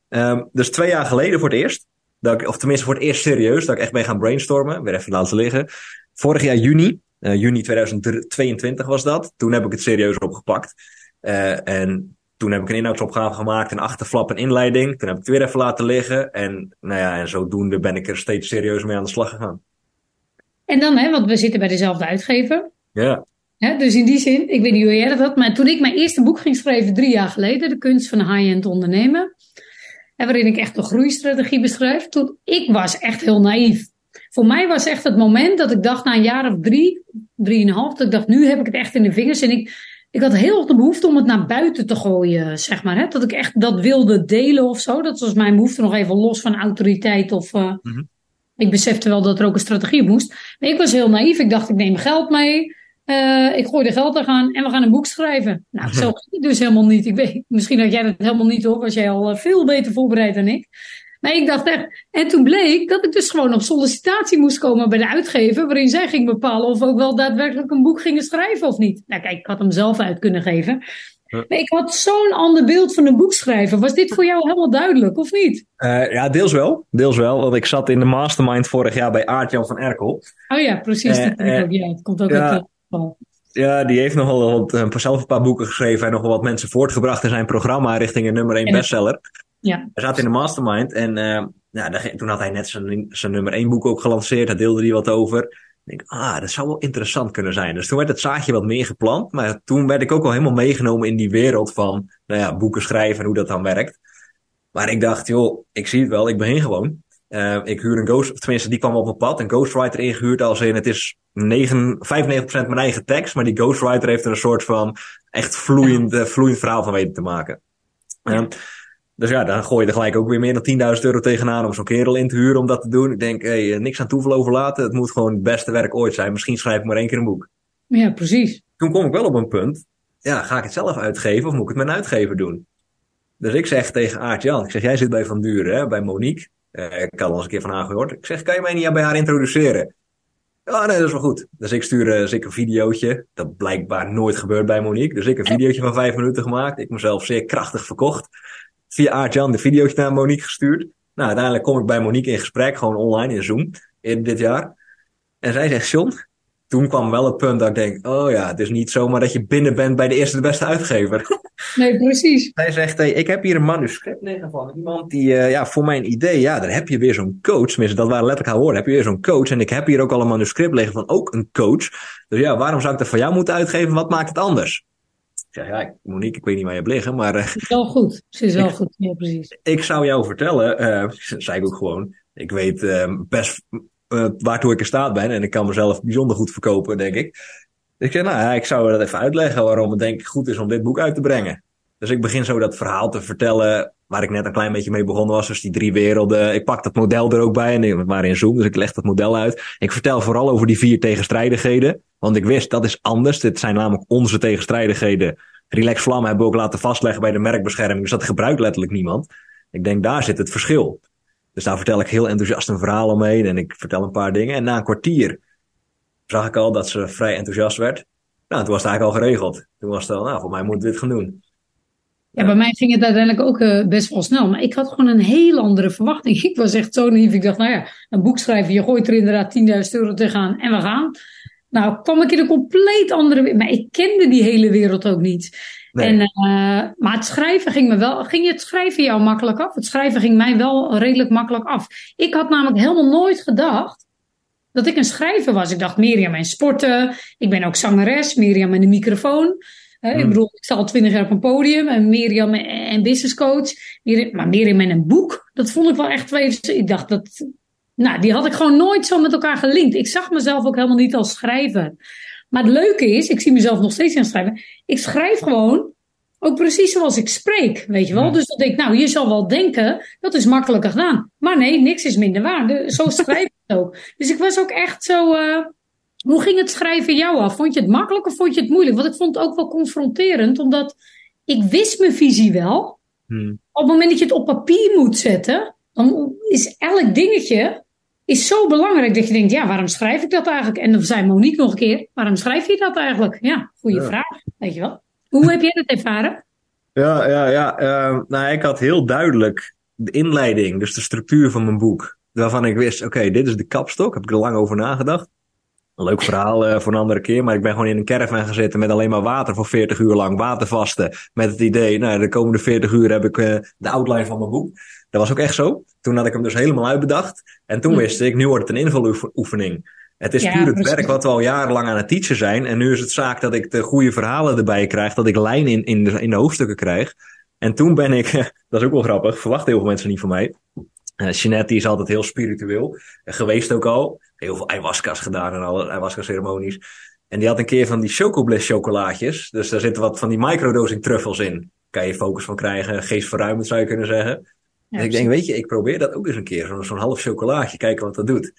Um, dus twee jaar geleden voor het eerst, dat ik, of tenminste voor het eerst serieus, dat ik echt ben gaan brainstormen. Weer even laten liggen. Vorig jaar juni, uh, juni 2022 was dat. Toen heb ik het serieus opgepakt. Uh, en toen heb ik een inhoudsopgave gemaakt, een achterflap, een inleiding. Toen heb ik het weer even laten liggen. En nou ja, en zodoende ben ik er steeds serieus mee aan de slag gegaan. En dan, hè, want we zitten bij dezelfde uitgever. Ja. Dus in die zin, ik weet niet hoe jij dat had, maar toen ik mijn eerste boek ging schrijven drie jaar geleden, De kunst van high-end ondernemen, en waarin ik echt een groeistrategie beschrijf, toen ik was echt heel naïef. Voor mij was echt het moment dat ik dacht na een jaar of drie, drieënhalf, dat ik dacht, nu heb ik het echt in de vingers. En ik, ik had heel de behoefte om het naar buiten te gooien, zeg maar. Hè? Dat ik echt dat wilde delen of zo. Dat was mijn behoefte nog even los van autoriteit of... Uh, mm-hmm. Ik besefte wel dat er ook een strategie op moest. Maar ik was heel naïef. Ik dacht, ik neem geld mee. Uh, ik gooi er geld er aan en we gaan een boek schrijven. Nou, zo ging het dus helemaal niet. Ik weet, misschien had jij dat helemaal niet hoor, was jij al veel beter voorbereid dan ik. Maar ik dacht echt, en toen bleek dat ik dus gewoon op sollicitatie moest komen bij de uitgever, waarin zij ging bepalen of we ook wel daadwerkelijk een boek gingen schrijven of niet. Nou kijk, ik had hem zelf uit kunnen geven. Maar ik had zo'n ander beeld van een boek schrijven. Was dit voor jou helemaal duidelijk, of niet? Uh, ja, deels wel. Deels wel. Want ik zat in de mastermind vorig jaar bij Aart-Jan van Erkel. Oh ja, precies. Uh, uh, ook, ja, het komt ook uit ja, die heeft nogal wat, zelf een paar boeken geschreven en nogal wat mensen voortgebracht in zijn programma richting een nummer 1 bestseller. Ja. Hij zat in de mastermind en uh, ja, toen had hij net zijn, zijn nummer 1 boek ook gelanceerd. Daar deelde hij wat over. Ik denk, ah, dat zou wel interessant kunnen zijn. Dus toen werd het zaadje wat meer geplant. Maar toen werd ik ook al helemaal meegenomen in die wereld van, nou ja, boeken schrijven en hoe dat dan werkt. Maar ik dacht, joh, ik zie het wel, ik begin gewoon. Uh, ik huur een ghost, tenminste die kwam op mijn pad, een ghostwriter ingehuurd als in het is 9, 95% mijn eigen tekst, maar die ghostwriter heeft er een soort van echt vloeiend, vloeiend verhaal van weten te maken. Uh, dus ja, dan gooi je er gelijk ook weer meer dan 10.000 euro tegenaan om zo'n kerel in te huren om dat te doen. Ik denk, hé, hey, niks aan toeval overlaten, het moet gewoon het beste werk ooit zijn. Misschien schrijf ik maar één keer een boek. Ja, precies. Toen kom ik wel op een punt, ja, ga ik het zelf uitgeven of moet ik het met een uitgever doen? Dus ik zeg tegen Aart Jan, ik zeg, jij zit bij Van Duren, hè, bij Monique. Uh, ik had al eens een keer van haar gehoord. Ik zeg, kan je mij niet bij haar introduceren? Ja, nee, dat is wel goed. Dus ik stuur uh, dus ik een videootje. Dat blijkbaar nooit gebeurt bij Monique. Dus ik een videootje van vijf minuten gemaakt. Ik mezelf zeer krachtig verkocht. Via Aart-Jan de videootje naar Monique gestuurd. Nou, uiteindelijk kom ik bij Monique in gesprek. Gewoon online in Zoom. In dit jaar. En zij zegt, John, toen kwam wel het punt dat ik denk, oh ja, het is niet zomaar dat je binnen bent bij de eerste de beste uitgever. Nee, precies. Hij zegt, hey, ik heb hier een manuscript liggen van iemand die, uh, ja, voor mijn idee, ja, dan heb je weer zo'n coach. Tenminste, dat waren letterlijk haar woorden. Heb je weer zo'n coach. En ik heb hier ook al een manuscript liggen van ook een coach. Dus ja, waarom zou ik dat van jou moeten uitgeven? Wat maakt het anders? Zeg, ja, Monique, ik weet niet waar je hebt liggen, maar... Uh, het is wel goed. Ze is wel ik, goed, ja, precies. Ik zou jou vertellen, uh, zei ik ook gewoon, ik weet uh, best waartoe ik in staat ben. En ik kan mezelf bijzonder goed verkopen, denk ik. Dus ik zeg, nou ja, ik zou dat even uitleggen waarom het denk ik goed is om dit boek uit te brengen. Dus ik begin zo dat verhaal te vertellen waar ik net een klein beetje mee begonnen was. Dus die drie werelden. Ik pak dat model er ook bij en we waren in Zoom, dus ik leg dat model uit. Ik vertel vooral over die vier tegenstrijdigheden. Want ik wist, dat is anders. Dit zijn namelijk onze tegenstrijdigheden. Relax Vlam hebben we ook laten vastleggen bij de merkbescherming. Dus dat gebruikt letterlijk niemand. Ik denk, daar zit het verschil. Dus daar vertel ik heel enthousiast een verhaal omheen en ik vertel een paar dingen. En na een kwartier zag ik al dat ze vrij enthousiast werd. Nou, toen was het eigenlijk al geregeld. Toen was het al, nou, voor mij moet dit gaan doen. Ja, bij mij ging het uiteindelijk ook uh, best wel snel. Maar ik had gewoon een heel andere verwachting. Ik was echt zo naïef. Ik dacht, nou ja, een boek schrijven, je gooit er inderdaad 10.000 euro tegenaan en we gaan. Nou, kwam ik in een compleet andere... Maar ik kende die hele wereld ook niet. Nee. En, uh, maar het schrijven ging me wel... Ging het schrijven jou makkelijk af? Het schrijven ging mij wel redelijk makkelijk af. Ik had namelijk helemaal nooit gedacht dat ik een schrijver was. Ik dacht, Mirjam en sporten. Ik ben ook zangeres. Mirjam en de microfoon. Ik hmm. bedoel, ik sta al twintig jaar op een podium en Mirjam en business coach. Maar Mirjam en een boek, dat vond ik wel echt twee. Ik dacht dat. Nou, die had ik gewoon nooit zo met elkaar gelinkt. Ik zag mezelf ook helemaal niet als schrijver. Maar het leuke is, ik zie mezelf nog steeds aan schrijven. Ik schrijf gewoon ook precies zoals ik spreek, weet je wel. Dus dat ik, nou, je zal wel denken, dat is makkelijker gedaan. Maar nee, niks is minder waar. Zo schrijf ik het ook. Dus ik was ook echt zo, uh, hoe ging het schrijven jou af? Vond je het makkelijk of vond je het moeilijk? Want ik vond het ook wel confronterend, omdat ik wist mijn visie wel. Hmm. Op het moment dat je het op papier moet zetten, dan is elk dingetje is zo belangrijk dat je denkt, ja, waarom schrijf ik dat eigenlijk? En dan zei Monique nog een keer, waarom schrijf je dat eigenlijk? Ja, goede vraag, weet je wel. Hoe heb jij dat ervaren? Ja, ja, ja. Uh, nou, ik had heel duidelijk de inleiding, dus de structuur van mijn boek. Waarvan ik wist, oké, dit is de kapstok. Heb ik er lang over nagedacht. Een leuk verhaal uh, voor een andere keer, maar ik ben gewoon in een caravan gezeten met alleen maar water voor 40 uur lang, watervasten. Met het idee, nou, de komende 40 uur heb ik uh, de outline van mijn boek. Dat was ook echt zo. Toen had ik hem dus helemaal uitbedacht. En toen hm. wist ik, nu wordt het een invuloefening. Het is puur het werk wat we al jarenlang aan het teachen zijn. En nu is het zaak dat ik de goede verhalen erbij krijg, dat ik lijn in, in, de, in de hoofdstukken krijg. En toen ben ik, dat is ook wel grappig, verwachten heel veel mensen niet van mij. Uh, Jeanette is altijd heel spiritueel. geweest ook al. Heel veel ayahuasca's gedaan en alle ayahuasca ceremonies. En die had een keer van die chocobliss chocolaatjes. Dus daar zitten wat van die microdosing truffels in. Kan je focus van krijgen, geestverruimend zou je kunnen zeggen. en ik denk, weet je, ik probeer dat ook eens een keer. Zo'n zo'n half chocolaatje, kijken wat dat doet.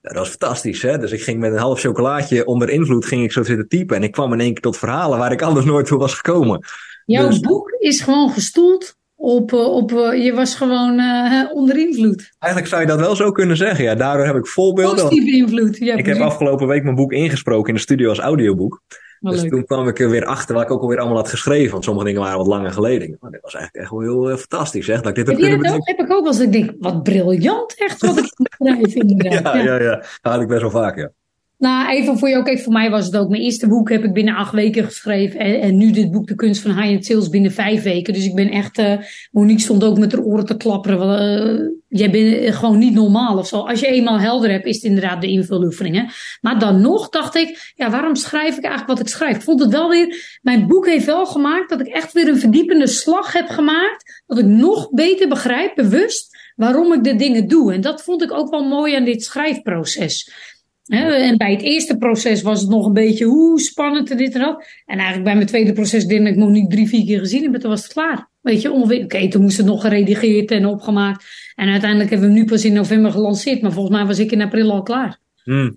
dat was fantastisch, hè. Dus ik ging met een half chocolaatje onder invloed ging ik zo zitten typen. En ik kwam in één keer tot verhalen waar ik anders nooit toe was gekomen. Jouw dus... boek is gewoon gestoeld op, eh, op, eh, je was gewoon uh, onder invloed. Eigenlijk zou je dat wel zo kunnen zeggen. Ja, daardoor heb ik voorbeelden. Positieve invloed. Ja, ik heb afgelopen week mijn boek ingesproken in de studio als audioboek. dus toen kwam ik er weer achter wat ik ook alweer allemaal had geschreven. Want sommige dingen waren wat langer geleden. Maar dit was eigenlijk echt wel heel fantastisch. Zeg, dat ik dit heb, dat heb ik ook als ik denk, wat briljant echt wat ik schrijf inderdaad. ja, ja, ja. Dat had ik best wel vaak, ja. Nou, even voor jou. Kijk, voor mij was het ook mijn eerste boek. Heb ik binnen acht weken geschreven. En, en nu dit boek, De Kunst van High-End Sales, binnen vijf weken. Dus ik ben echt... Uh, Monique stond ook met haar oren te klapperen. Uh, jij bent gewoon niet normaal of zo. Als je eenmaal helder hebt, is het inderdaad de invuloefeningen. Maar dan nog dacht ik, ja, waarom schrijf ik eigenlijk wat ik schrijf? Ik vond het wel weer... Mijn boek heeft wel gemaakt dat ik echt weer een verdiepende slag heb gemaakt. Dat ik nog beter begrijp, bewust, waarom ik de dingen doe. En dat vond ik ook wel mooi aan dit schrijfproces. En bij het eerste proces was het nog een beetje hoe spannend en dit en dat. En eigenlijk bij mijn tweede proces denk ik nog niet drie, vier keer gezien heb, toen was het klaar. Weet je, ongeveer. Oké, toen moest het nog geredigeerd en opgemaakt. En uiteindelijk hebben we hem nu pas in november gelanceerd. Maar volgens mij was ik in april al klaar. Hmm.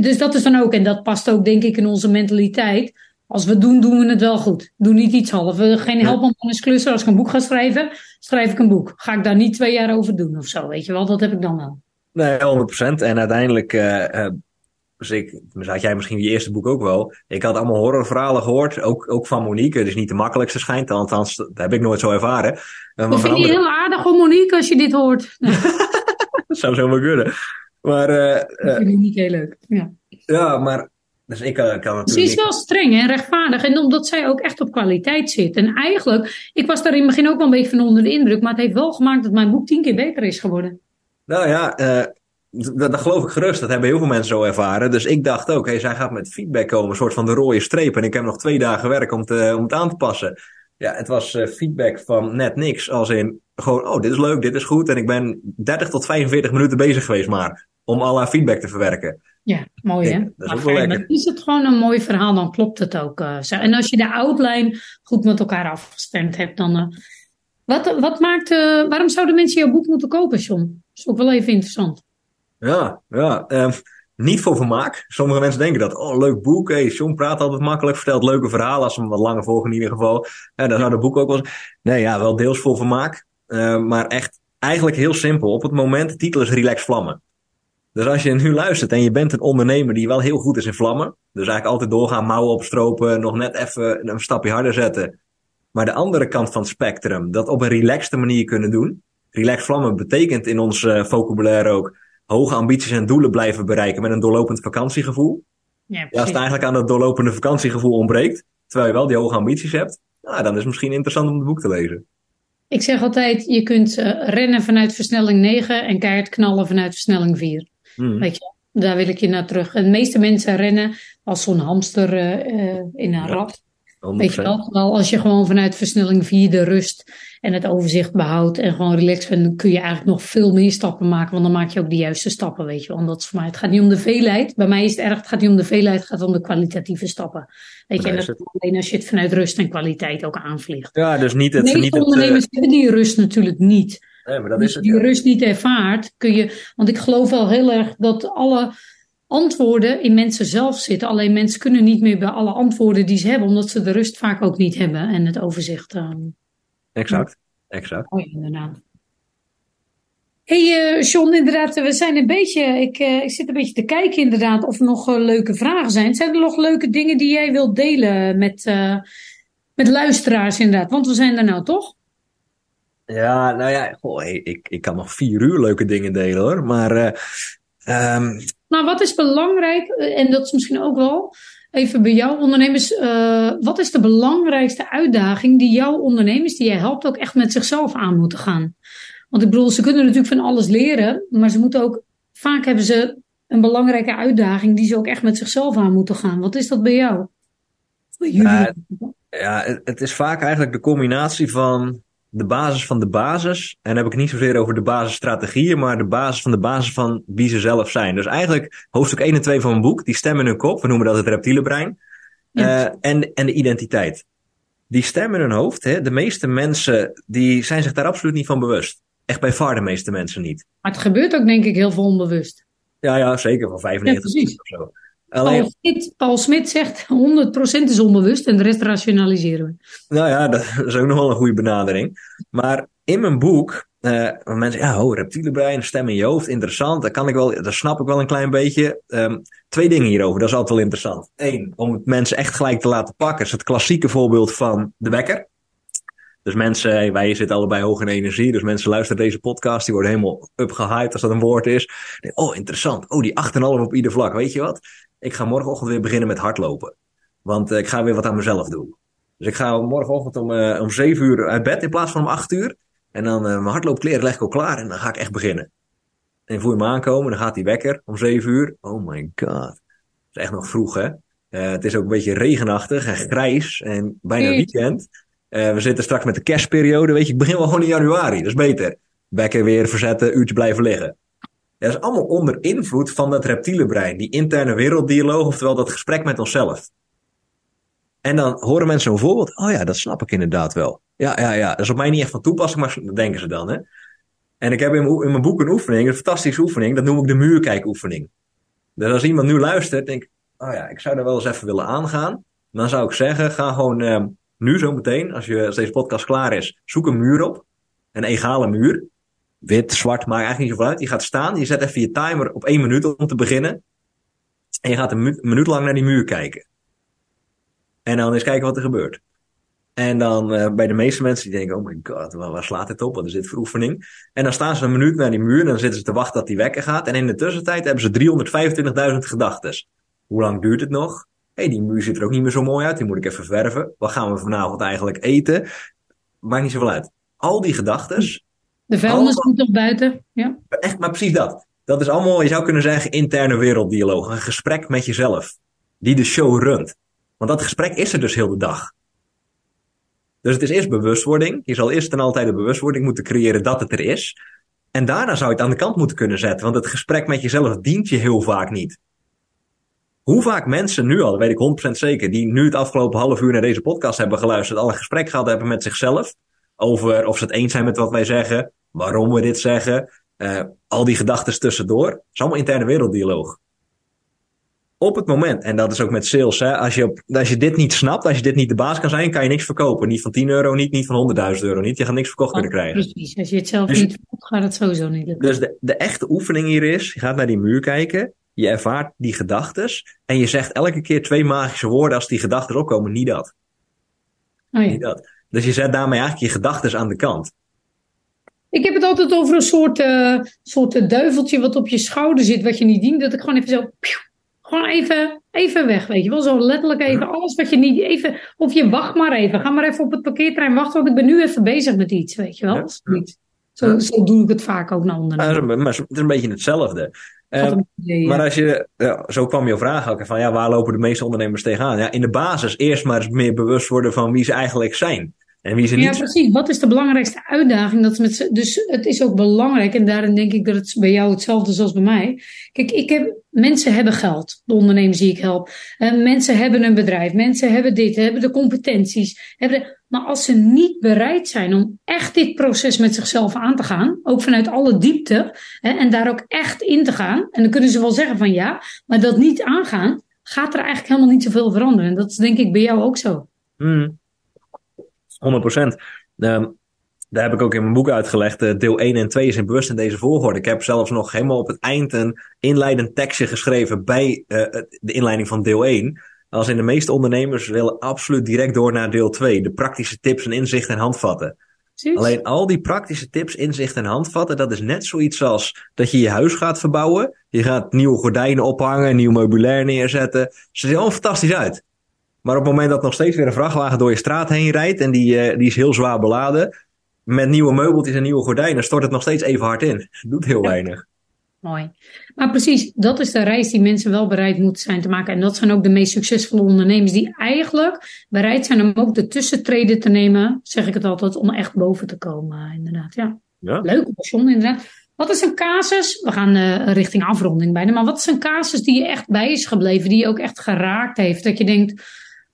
dus dat is dan ook, en dat past ook denk ik in onze mentaliteit. Als we doen, doen we het wel goed. Doe niet iets half. Geen helpman is klussen. Als ik een boek ga schrijven, schrijf ik een boek. Ga ik daar niet twee jaar over doen of zo, weet je wel. Dat heb ik dan wel. Nee, 100%. En uiteindelijk, uh, dus ik, had jij misschien je eerste boek ook wel. Ik had allemaal horrorverhalen gehoord, ook, ook van Monique. Het is niet de makkelijkste schijnt, althans, dat heb ik nooit zo ervaren. Maar ik vind je heel aardig hoor, Monique, als je dit hoort. dat zou zomaar kunnen. Maar, uh, dat vind ik niet heel leuk, ja. Ja, maar dus ik kan, kan natuurlijk. Ze is wel streng en rechtvaardig. En omdat zij ook echt op kwaliteit zit. En eigenlijk, ik was daar in het begin ook wel een beetje van onder de indruk. Maar het heeft wel gemaakt dat mijn boek tien keer beter is geworden. Nou ja, uh, dat, dat, geloof ik gerust. Dat hebben heel veel mensen zo ervaren. Dus ik dacht ook, hey, zij gaat met feedback komen. Een soort van de rode streep. En ik heb nog twee dagen werk om, te, om het aan te passen. Ja, het was uh, feedback van net niks. Als in, gewoon, oh, dit is leuk, dit is goed. En ik ben 30 tot 45 minuten bezig geweest maar. Om al haar feedback te verwerken. Ja, mooi hè? dat is ook wel lekker. Is het gewoon een mooi verhaal, dan klopt het ook. Uh, zo. En als je de outline goed met elkaar afgestemd hebt, dan... Uh, wat, wat maakt, waarom zouden mensen jouw boek moeten kopen, John? Dat is ook wel even interessant. Ja, ja. Uh, niet voor vermaak. Sommige mensen denken dat, oh, leuk boek. Hey, John praat altijd makkelijk, vertelt leuke verhalen. Als ze hem wat langer volgen in ieder geval. Ja, dan zou het boek ook wel Nee, ja, wel deels voor vermaak. Uh, maar echt, eigenlijk heel simpel. Op het moment, de titel is Relax Vlammen. Dus als je nu luistert en je bent een ondernemer die wel heel goed is in vlammen. Dus eigenlijk altijd doorgaan, mouwen opstropen, nog net even een stapje harder zetten. Maar de andere kant van het spectrum, dat op een relaxte manier kunnen doen. Relax vlammen betekent in ons uh, vocabulaire ook hoge ambities en doelen blijven bereiken met een doorlopend vakantiegevoel. Ja, ja, als het eigenlijk aan dat doorlopende vakantiegevoel ontbreekt, terwijl je wel die hoge ambities hebt, nou, dan is het misschien interessant om het boek te lezen. Ik zeg altijd, je kunt uh, rennen vanuit versnelling 9 en keihard knallen vanuit versnelling 4. Hmm. Weet je, daar wil ik je naar terug. De meeste mensen rennen als zo'n hamster uh, in een rat. Weet je wel, als je gewoon vanuit versnelling 4 de rust en het overzicht behoudt en gewoon relaxed bent, kun je eigenlijk nog veel meer stappen maken, want dan maak je ook de juiste stappen, weet je wel. dat is voor mij, het gaat niet om de veelheid. Bij mij is het erg, het gaat niet om de veelheid, het gaat om de kwalitatieve stappen. Weet je, en dat alleen als je het vanuit rust en kwaliteit ook aanvliegt. Ja, dus niet het... Meeste ondernemers hebben die rust natuurlijk niet. Nee, maar dat is het, die rust niet ervaart, kun je, want ik geloof wel heel erg dat alle antwoorden in mensen zelf zitten. Alleen mensen kunnen niet meer bij alle antwoorden die ze hebben, omdat ze de rust vaak ook niet hebben en het overzicht. Uh, exact, exact. Oh, inderdaad. hey, uh, John, inderdaad, we zijn een beetje, ik, uh, ik zit een beetje te kijken inderdaad of er nog leuke vragen zijn. Zijn er nog leuke dingen die jij wilt delen met, met luisteraars inderdaad? Want we zijn er nou toch? Ja, nou ja, goh, ik, ik kan nog vier uur leuke dingen delen hoor. Maar um, nou, wat is belangrijk, eh, en dat is misschien ook wel even bij jouw ondernemers, uh, wat is de belangrijkste uitdaging die jouw ondernemers, die jij helpt, ook echt met zichzelf aan moeten gaan? Want ik bedoel, ze kunnen natuurlijk van alles leren, maar ze moeten ook, vaak hebben ze een belangrijke uitdaging die ze ook echt met zichzelf aan moeten gaan. Wat is dat bij jou? Bij jullie? ja, het is vaak eigenlijk de combinatie van de basis van de basis. En dan heb ik het niet zozeer over de basisstrategieën, maar de basis van de basis van wie ze zelf zijn. Dus eigenlijk hoofdstuk 1 en 2 van mijn boek, die stem in hun kop, we noemen dat het reptiele brein. Uh, en, en de identiteit. Die stem in hun hoofd, hè, de meeste mensen die zijn zich daar absoluut niet van bewust. Echt bij far de meeste mensen niet. Maar het gebeurt ook denk ik heel veel onbewust. Ja, ja zeker, van 95 ja, of zo. Paul, Smit, Paul Smit zegt 100% is onbewust en de rest rationaliseren we. Nou ja, dat is ook nog wel een goede benadering. Maar in mijn boek, uh, mensen, ja, oh, reptiele brein, stem in je hoofd, interessant. Dat kan ik wel, dat snap ik wel een klein beetje. Um, twee dingen hierover, dat is altijd wel interessant. Eén, om het mensen echt gelijk te laten pakken, is het klassieke voorbeeld van de wekker. Dus mensen, wij zitten allebei hoog in energie. Dus mensen luisteren deze podcast, die worden helemaal upgehyped als dat een woord is. Oh, interessant. Oh, die 8,5 op ieder vlak. Weet je wat? ik ga morgenochtend weer beginnen met hardlopen. Want uh, ik ga weer wat aan mezelf doen. Dus ik ga morgenochtend om, uh, om 7 uur uit bed in plaats van om 8 uur. En dan uh, mijn hardloopkleren leg ik al klaar en dan ga ik echt beginnen. En voel je me aankomen, dan gaat die wekker om 7 uur. Oh my god. Het is echt nog vroeg, hè? het is ook een beetje regenachtig en grijs en bijna weekend. We zitten straks met de kerstperiode, weet je. Ik begin wel gewoon in januari, dat is beter. Wekker weer verzetten, uurtje blijven liggen. Dat is allemaal onder invloed van dat reptiele brein, die interne werelddialoog, oftewel dat gesprek met onszelf. En dan horen mensen een voorbeeld. Oh ja, dat snap ik inderdaad wel. Ja, ja, ja. Dat is op mij niet echt van toepassing, maar dat denken ze dan. Hè? En ik heb in, mijn boek een oefening, een fantastische oefening. Dat noem ik de muurkijkoefening. Dus als iemand nu luistert, denk ik, oh ja, ik zou er wel eens even willen aangaan. Dan zou ik zeggen, ga gewoon uh, nu zo meteen, als, je, deze podcast klaar is, zoek een muur op. Een egale muur wit, zwart, maakt eigenlijk niet zoveel uit. Je gaat staan, je zet even je timer op één minuut om te beginnen. En je gaat een minuut lang naar die muur kijken. En dan eens kijken wat er gebeurt. En dan uh, bij de meeste mensen die denken, oh my god, waar, waar, slaat dit op? Wat is dit voor oefening? En dan staan ze een minuut naar die muur en dan zitten ze te wachten dat die wekker gaat. En in de tussentijd hebben ze 325.000 gedachten. Hoe lang duurt het nog? Hé, hey, die muur ziet er ook niet meer zo mooi uit. Die moet ik even verven. Wat gaan we vanavond eigenlijk eten? Maakt niet zoveel uit. Al die gedachten de vuilnis komt toch buiten? Ja. Echt, maar precies dat. Dat is allemaal, je zou kunnen zeggen, interne werelddialoog. Een gesprek met jezelf. Die de show runt. Want dat gesprek is er dus heel de dag. Dus het is eerst bewustwording. Je zal eerst en altijd de bewustwording moeten creëren dat het er is. En daarna zou je het aan de kant moeten kunnen zetten. Want het gesprek met jezelf dient je heel vaak niet. Hoe vaak mensen nu al, dat weet ik 100% zeker, die nu het afgelopen half uur naar deze podcast hebben geluisterd, al een gesprek gehad hebben met zichzelf over of ze het eens zijn met wat wij zeggen, waarom we dit zeggen, uh, al die gedachten tussendoor. Het is allemaal interne werelddialoog. Op het moment, en dat is ook met sales, hè, als, je op, als je dit niet snapt, als je dit niet de baas kan zijn, kan je niks verkopen. Niet van 10 euro niet, niet van 100.000 euro niet. Je gaat niks verkocht kunnen krijgen. Precies, als je het zelf dus, niet verkoopt, gaat het sowieso niet lukken. Dus de, de echte oefening hier is, je gaat naar die muur kijken, je ervaart die gedachten en je zegt elke keer twee magische woorden als die gedachten opkomen, niet dat. Oh ja. Niet dat. Dus je zet daarmee eigenlijk je gedachten aan de kant. Ik heb het altijd over een soort, uh, soort duiveltje wat op je schouder zit, wat je niet dient. Dat ik gewoon even zo. gewoon even, even weg, weet je wel. Zo letterlijk even alles wat je niet. Even, of je wacht maar even. Ga maar even op het parkeertrein wachten, want ik ben nu even bezig met iets, weet je wel. Ja. Zo, zo doe ik het vaak ook naar ondernemers. Maar het is een beetje hetzelfde. Uh, maar als je, ja, zo kwam je vraag ook van ja, waar lopen de meeste ondernemers tegenaan? Ja, in de basis eerst maar eens meer bewust worden van wie ze eigenlijk zijn. En wie ze niet... Ja, precies. Wat is de belangrijkste uitdaging? Dat met, dus het is ook belangrijk, en daarin denk ik dat het bij jou hetzelfde is als bij mij. Kijk, ik heb, mensen hebben geld, de ondernemers die ik help. Uh, mensen hebben een bedrijf, mensen hebben dit, hebben de competenties. Hebben de, maar als ze niet bereid zijn om echt dit proces met zichzelf aan te gaan, ook vanuit alle diepte, hè, en daar ook echt in te gaan, en dan kunnen ze wel zeggen van ja, maar dat niet aangaan, gaat er eigenlijk helemaal niet zoveel veranderen. En dat is denk ik bij jou ook zo. Mm. 100 procent. Um, daar heb ik ook in mijn boek uitgelegd. Uh, deel 1 en 2 zijn bewust in deze volgorde. Ik heb zelfs nog helemaal op het eind een inleidend tekstje geschreven bij uh, de inleiding van deel 1. Als in de meeste ondernemers willen absoluut direct door naar deel 2. De praktische tips en inzichten en handvatten. Precies. Alleen al die praktische tips, inzichten en handvatten, dat is net zoiets als dat je je huis gaat verbouwen. Je gaat nieuwe gordijnen ophangen, nieuw meubilair neerzetten. Ze zien allemaal fantastisch uit. Maar op het moment dat nog steeds weer een vrachtwagen door je straat heen rijdt en die, uh, die is heel zwaar beladen, met nieuwe meubeltjes en nieuwe gordijnen, stort het nog steeds even hard in. Het doet heel weinig. Mooi. Maar precies, dat is de reis die mensen wel bereid moeten zijn te maken. En dat zijn ook de meest succesvolle ondernemers die eigenlijk bereid zijn om ook de tussentreden te nemen, zeg ik het altijd, om echt boven te komen. Inderdaad, ja. ja. Leuk, John, inderdaad. Wat is een casus? We gaan uh, richting afronding bijna. Maar wat is een casus die je echt bij is gebleven, die je ook echt geraakt heeft? Dat je denkt,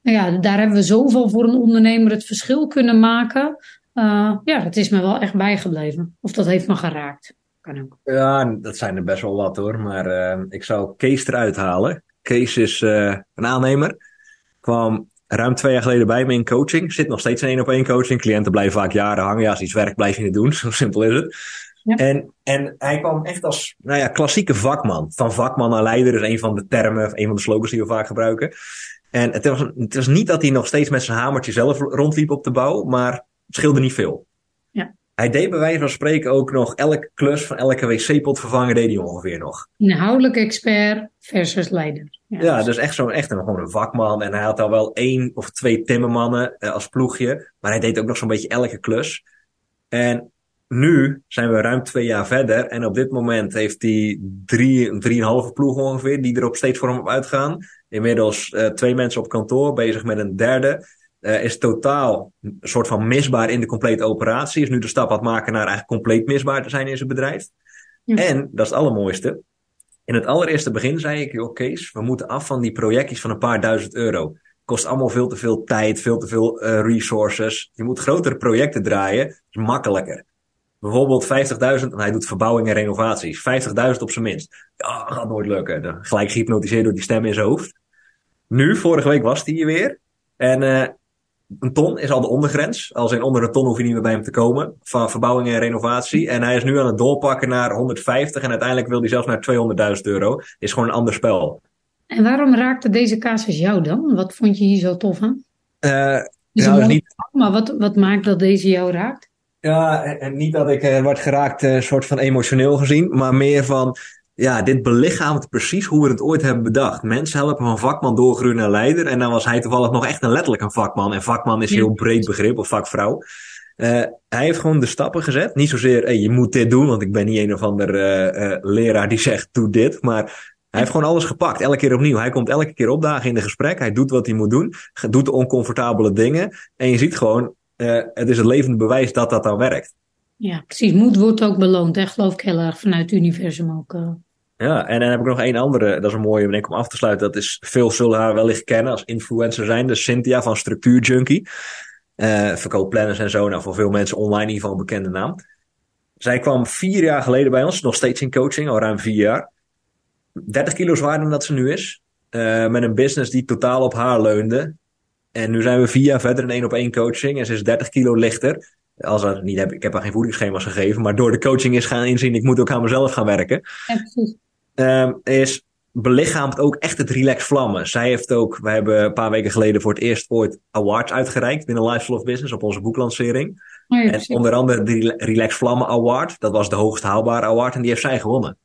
nou ja, daar hebben we zoveel voor een ondernemer het verschil kunnen maken. Uh, ja, dat is me wel echt bijgebleven. Of dat heeft me geraakt. Kan ook. Ja, dat zijn er best wel wat hoor. Maar uh, ik zou Kees eruit halen. Kees is uh, een aannemer. Kwam ruim twee jaar geleden bij me in coaching. Zit nog steeds in één op één coaching. Cliënten blijven vaak jaren hangen. Ja, als iets werkt, blijf je het doen. Zo simpel is het. Ja. En, en hij kwam echt als nou ja, klassieke vakman. Van vakman naar leider is een van de termen, een van de slogans die we vaak gebruiken. En het was, het was niet dat hij nog steeds met zijn hamertje zelf rondliep op de bouw, maar het scheelde niet veel. Hij deed bij wijze van spreken ook nog elke klus van elke wc-pot vervangen, deed hij ongeveer nog. Inhoudelijk expert versus leider. Ja, ja dus echt, zo, echt een, gewoon een vakman. En hij had al wel één of twee timmermannen eh, als ploegje. Maar hij deed ook nog zo'n beetje elke klus. En nu zijn we ruim twee jaar verder. En op dit moment heeft hij drie, drieënhalve ploeg ongeveer, die er op steeds voor hem op uitgaan. Inmiddels uh, twee mensen op kantoor, bezig met een derde. Uh, is totaal een soort van misbaar in de complete operatie. Is nu de stap aan het maken naar eigenlijk compleet misbaar te zijn in zijn bedrijf. Ja. En, dat is het allermooiste. In het allereerste begin zei ik, joh Kees, we moeten af van die projectjes van een paar duizend euro. Kost allemaal veel te veel tijd, veel te veel uh, resources. Je moet grotere projecten draaien, is makkelijker. Bijvoorbeeld 50.000, en hij doet verbouwing en renovaties. 50.000 op zijn minst. Ja, gaat nooit lukken. Dan gelijk gehypnotiseerd door die stem in zijn hoofd. Nu, vorige week was hij hier weer. En uh, een ton is al de ondergrens. Als in onder een ton hoef je niet meer bij hem te komen. Van verbouwing en renovatie. En hij is nu aan het doorpakken naar 150. En uiteindelijk wil hij zelfs naar 200.000 euro. Is gewoon een ander spel. En waarom raakte deze casus jou dan? Wat vond je hier zo tof aan? Uh, nou, niet... Maar wat, wat maakt dat deze jou raakt? Ja, en niet dat ik uh, word geraakt, uh, soort van emotioneel gezien, maar meer van, ja, dit belichaamt precies hoe we het ooit hebben bedacht. Mensen helpen van vakman doorgroeien naar leider. En dan was hij toevallig nog echt een letterlijk een vakman. En vakman is een heel breed begrip, of vakvrouw. Uh, hij heeft gewoon de stappen gezet. Niet zozeer, hey, je moet dit doen, want ik ben niet een of ander uh, uh, leraar die zegt, doe dit. Maar hij heeft gewoon alles gepakt, elke keer opnieuw. Hij komt elke keer opdagen in de gesprek. Hij doet wat hij moet doen. Doet de oncomfortabele dingen. En je ziet gewoon, het is het levende bewijs dat dat dan werkt. Ja, precies. Moed wordt ook beloond, hè? geloof ik heel erg vanuit het universum ook. Ja, en dan heb ik nog één andere, dat is een mooie denk ik, om af te sluiten. Dat is, veel zullen haar wellicht kennen als influencer zijn. Dus Cynthia van Structuur Junkie. Uh, verkoopplanners en zo. Nou, voor veel mensen online in ieder geval een bekende naam. Zij kwam vier jaar geleden bij ons, nog steeds in coaching, al ruim vier jaar. 30 kilo zwaarder dan dat ze nu is. Uh, met een business die totaal op haar leunde. En nu zijn we vier jaar verder in één op één coaching. En ze is 30 kilo lichter. Als er niet heb, ik heb haar geen voedingsschema's gegeven. Maar door de coaching is gaan inzien, ik moet ook aan mezelf gaan werken. Ja, precies. Um, is belichaamt ook echt het relax vlammen. Zij heeft ook, we hebben een paar weken geleden voor het eerst ooit awards uitgereikt binnen Lifestyle of Business op onze boeklancering. Oh ja, en onder andere de Relax Vlammen Award, dat was de hoogst haalbare award en die heeft zij gewonnen.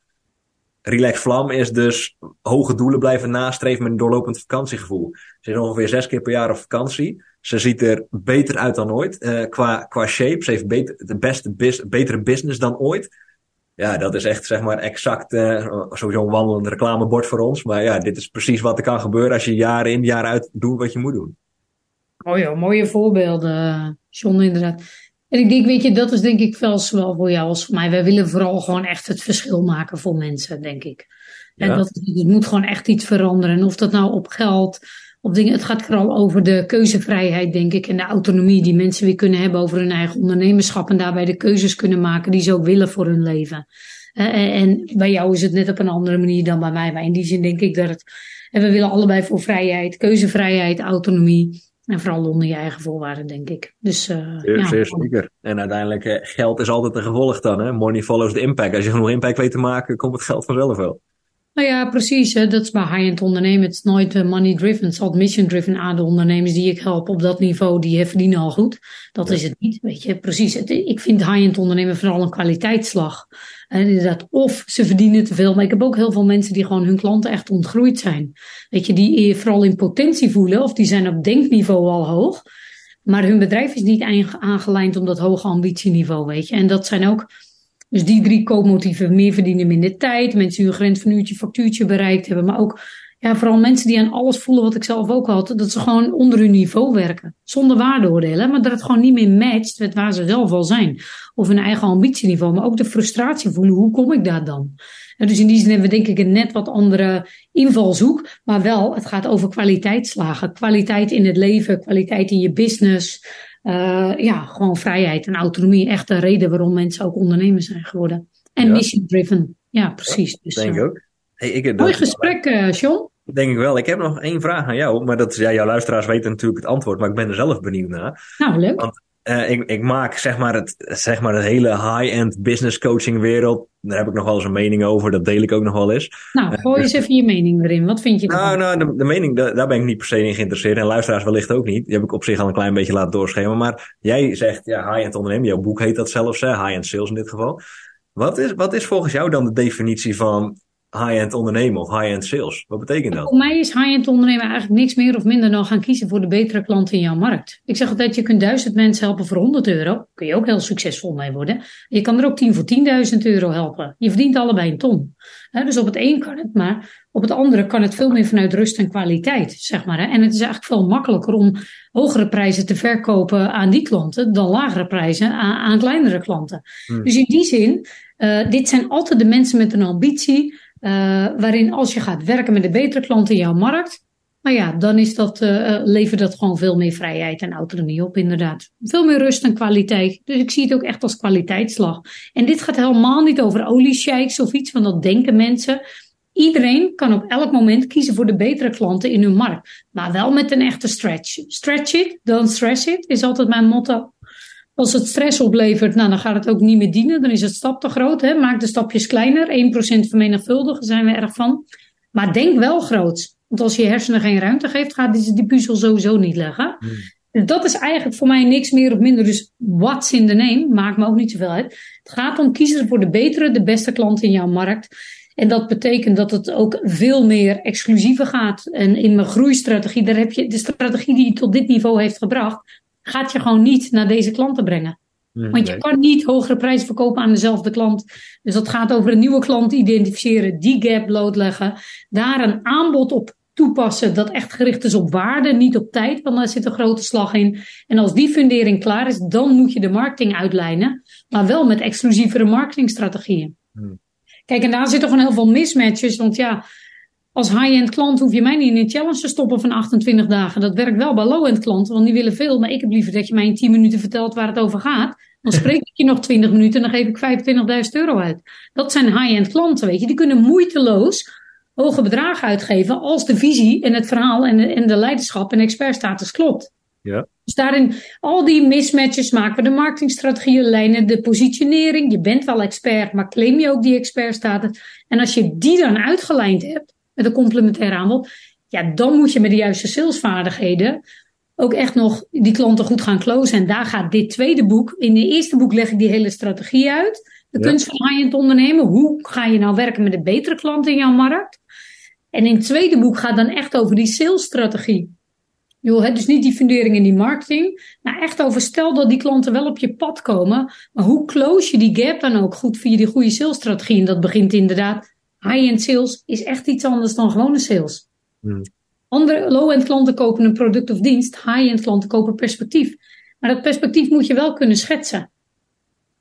Relax Vlam is dus hoge doelen blijven nastreven met een doorlopend vakantiegevoel. Ze is ongeveer zes keer per jaar op vakantie. Ze ziet er beter uit dan ooit eh, qua, qua shape. Ze heeft beter, de beste betere business dan ooit. Ja, dat is echt zeg maar exact uh, sowieso een wandelend reclamebord voor ons. Maar ja, dit is precies wat er kan gebeuren als je jaar in jaar uit doet wat je moet doen. Oh ja, mooie voorbeelden, John, inderdaad. En ik denk, weet je, dat is denk ik wel zowel voor jou als voor mij. Wij willen vooral gewoon echt het verschil maken voor mensen, denk ik. En Ja. dat, het moet gewoon echt iets veranderen. En of dat nou op geld, op dingen, het gaat vooral over de keuzevrijheid, denk ik. En de autonomie die mensen weer kunnen hebben over hun eigen ondernemerschap. En daarbij de keuzes kunnen maken die ze ook willen voor hun leven. En, bij jou is het net op een andere manier dan bij mij. Maar in die zin denk ik dat het. En we willen allebei voor vrijheid, keuzevrijheid, autonomie. En vooral onder je eigen voorwaarden, denk ik. Dus uh, Zeer, ja, zeer zeker. En uiteindelijk, eh, geld is altijd een gevolg dan. Hè? Money follows the impact. Als je genoeg impact weet te maken, komt het geld vanzelf wel. Nou ja, precies. Hè. Dat is bij high-end ondernemen. Het is nooit uh, money-driven. Het is altijd mission-driven. aan de ondernemers die ik help op dat niveau, die verdienen al goed. Dat Ja. is het niet, weet je. Precies. Het, ik vind high-end ondernemen vooral een kwaliteitsslag. En inderdaad, of ze verdienen te veel. Maar ik heb ook heel veel mensen die gewoon hun klanten echt ontgroeid zijn. Weet je, die vooral in potentie voelen. Of die zijn op denkniveau al hoog. Maar hun bedrijf is niet aange- aangelijnd om dat hoge ambitieniveau, weet je. En dat zijn ook... Dus die drie koopmotieven, meer verdienen, minder tijd. Mensen die hun grens van uurtje, factuurtje bereikt hebben. Maar ook ja, vooral mensen die aan alles voelen wat ik zelf ook had. Dat ze gewoon onder hun niveau werken. Zonder waardeoordelen. Maar dat het gewoon niet meer matcht met waar ze zelf al zijn. Of hun eigen ambitieniveau. Maar ook de frustratie voelen. Hoe kom ik daar dan? En dus in die zin hebben we denk ik een net wat andere invalshoek. Maar wel, het gaat over kwaliteitsslagen. Kwaliteit in het leven, kwaliteit in je business. Uh, ja, gewoon vrijheid en autonomie. Echt de reden waarom mensen ook ondernemers zijn geworden. En Ja. mission driven. Ja, precies. Dus, Denk ik uh, ook. Hey, ik, mooi gesprek, uh, John. Denk ik wel. Ik heb nog één vraag aan jou. Maar dat is, ja, jouw luisteraars weten natuurlijk het antwoord. Maar ik ben er zelf benieuwd naar. Nou, leuk. Uh, ik, ik maak zeg maar, het, zeg maar de hele high-end business coaching wereld. Daar heb ik nog wel eens een mening over. Dat deel ik ook nog wel eens. Nou, gooi eens even je mening erin. Wat vind je Nou, ervan? nou de, de mening, da- daar ben ik niet per se in geïnteresseerd. En luisteraars wellicht ook niet. Die heb ik op zich al een klein beetje laten doorschemeren. Maar jij zegt, ja, high-end ondernemen. Jouw boek heet dat zelfs, hè? high-end sales in dit geval. Wat is, wat is volgens jou dan de definitie van high-end ondernemen of high-end sales? Wat betekent dat? Voor mij is high-end ondernemen eigenlijk niks meer of minder dan gaan kiezen voor de betere klant in jouw markt. Ik zeg altijd, je kunt duizend mensen helpen voor 100 euro. Kun je ook heel succesvol mee worden. Je kan er ook 10 voor 10.000 euro helpen. Je verdient allebei een ton. Dus op het een kan het, maar op het andere kan het veel meer vanuit rust en kwaliteit, zeg maar. En het is eigenlijk veel makkelijker om hogere prijzen te verkopen aan die klanten dan lagere prijzen aan, aan kleinere klanten. Hmm. Dus in die zin, uh, dit zijn altijd de mensen met een ambitie, waarin als je gaat werken met de betere klanten in jouw markt, nou ja, dan is dat, uh, levert dat gewoon veel meer vrijheid en autonomie op, inderdaad. Veel meer rust en kwaliteit. Dus ik zie het ook echt als kwaliteitsslag. En dit gaat helemaal niet over oliesheiks of iets, want dat denken mensen. Iedereen kan op elk moment kiezen voor de betere klanten in hun markt. Maar wel met een echte stretch. Stretch it, don't stress it, is altijd mijn motto. Als het stress oplevert, nou, dan gaat het ook niet meer dienen. Dan is het stap te groot. Hè? Maak de stapjes kleiner. 1% vermenigvuldigen zijn we erg van. Maar denk wel groot. Want als je hersenen geen ruimte geeft, gaat die, die puzzel sowieso niet leggen. Hmm. Dus dat is eigenlijk voor mij niks meer of minder. Dus what's in the name maakt me ook niet zoveel uit. Het gaat om kiezen voor de betere, de beste klant in jouw markt. En dat betekent dat het ook veel meer exclusiever gaat. En in mijn groeistrategie, daar heb je de strategie die je tot dit niveau heeft gebracht, gaat je gewoon niet naar deze klanten brengen. Want je kan niet hogere prijzen verkopen aan dezelfde klant. Dus dat gaat over een nieuwe klant identificeren, die gap blootleggen, daar een aanbod op toepassen dat echt gericht is op waarde, niet op tijd, want daar zit een grote slag in. En als die fundering klaar is, dan moet je de marketing uitlijnen, maar wel met exclusievere marketingstrategieën. Hmm. Kijk, en daar zitten gewoon heel veel mismatches, want ja, als high-end klant hoef je mij niet in een challenge te stoppen van 28 dagen. Dat werkt wel bij low-end klanten, want die willen veel. Maar ik heb liever dat je mij in 10 minuten vertelt waar het over gaat. Dan spreek ik je nog 20 minuten en dan geef ik 25.000 euro uit. Dat zijn high-end klanten, weet je. Die kunnen moeiteloos hoge bedragen uitgeven als de visie en het verhaal en de, en de leiderschap en expertstatus klopt. Ja. Dus daarin, al die mismatches maken we de marketingstrategieën, lijnen, de positionering. Je bent wel expert, maar claim je ook die expertstatus. En als je die dan uitgelijnd hebt, met een complementair aanbod. Ja, dan moet je met de juiste salesvaardigheden ook echt nog die klanten goed gaan closen. En daar gaat dit tweede boek. In het eerste boek leg ik die hele strategie uit. De kunst van high-end ondernemen. Hoe ga je nou werken met een betere klant in jouw markt? En in het tweede boek gaat dan echt over die salesstrategie. Joh, dus niet die fundering en die marketing, maar echt over stel dat die klanten wel op je pad komen, maar hoe close je die gap dan ook goed via die goede salesstrategie? En dat begint inderdaad, high-end sales is echt iets anders dan gewone sales. Hmm. Andere low-end klanten kopen een product of dienst, high-end klanten kopen perspectief. Maar dat perspectief moet je wel kunnen schetsen.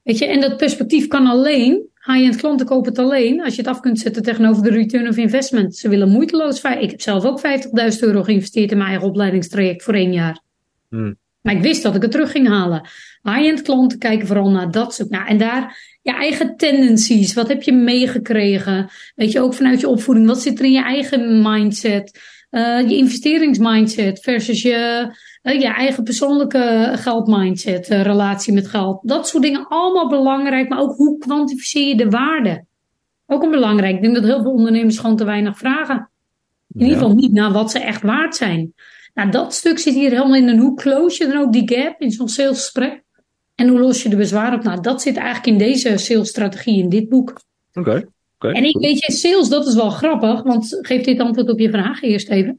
Weet je, en dat perspectief kan alleen High-end klanten kopen het alleen als je het af kunt zetten tegenover de return of investment. Ze willen moeiteloos. Ik heb zelf ook 50.000 euro geïnvesteerd in mijn eigen opleidingstraject voor één jaar. Hmm. Maar ik wist dat ik het terug ging halen. High-end klanten kijken vooral naar dat soort. Nou, en daar je eigen tendencies. Wat heb je meegekregen? Weet je, ook vanuit je opvoeding. Wat zit er in je eigen mindset? Uh, je investeringsmindset versus je je eigen persoonlijke geldmindset, uh, relatie met geld. Dat soort dingen allemaal belangrijk, maar ook hoe kwantificeer je de waarde? Ook een belangrijk. Ik denk dat heel veel ondernemers gewoon te weinig vragen. In ieder geval niet naar wat ze echt waard zijn. Nou, dat stuk zit hier helemaal in. En hoe close je dan ook die gap in zo'n salesgesprek? En hoe los je de bezwaar op? Nou, dat zit eigenlijk in deze salesstrategie in dit boek. Oké. en ik weet je, sales, dat is wel grappig, want geef dit antwoord op je vraag eerst even.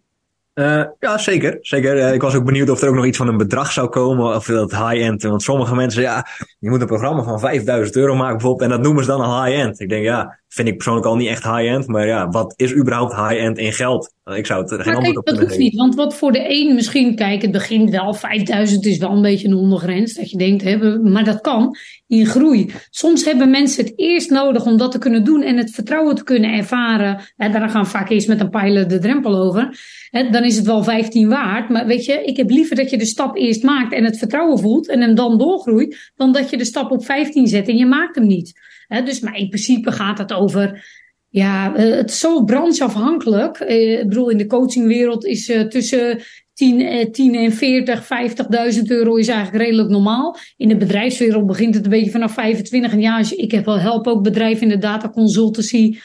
Uh, ja, zeker. zeker. Uh, ik was ook benieuwd of er ook nog iets van een bedrag zou komen. Of dat high-end. Want sommige mensen, ja, je moet een programma van 5000 euro maken bijvoorbeeld. En dat noemen ze dan een high-end. Ik denk, ja, vind ik persoonlijk al niet echt high-end. Maar ja, wat is überhaupt high-end in geld? Ik zou het er geen antwoord op kunnen geven. niet. Want wat voor de een misschien, kijk, het begint wel 5000 is wel een beetje een ondergrens. Dat je denkt, hè, maar dat kan in groei. Soms hebben mensen het eerst nodig om dat te kunnen doen en het vertrouwen te kunnen ervaren. En daar gaan vaak eerst met een pijler de drempel over. Hè, dan is het wel 15 waard. Maar weet je, ik heb liever dat je de stap eerst maakt en het vertrouwen voelt en hem dan doorgroeit. Dan dat je de stap op 15 zet en je maakt hem niet. Hè, dus, maar in principe gaat het over ja, eh, het is zo brancheafhankelijk. Eh, ik bedoel, in de coachingwereld is uh, tussen 10, 10 en 40, 50.000 euro is eigenlijk redelijk normaal. In de bedrijfswereld begint het een beetje vanaf 25. En ja, ik heb wel help ook bedrijven in de data consultancy.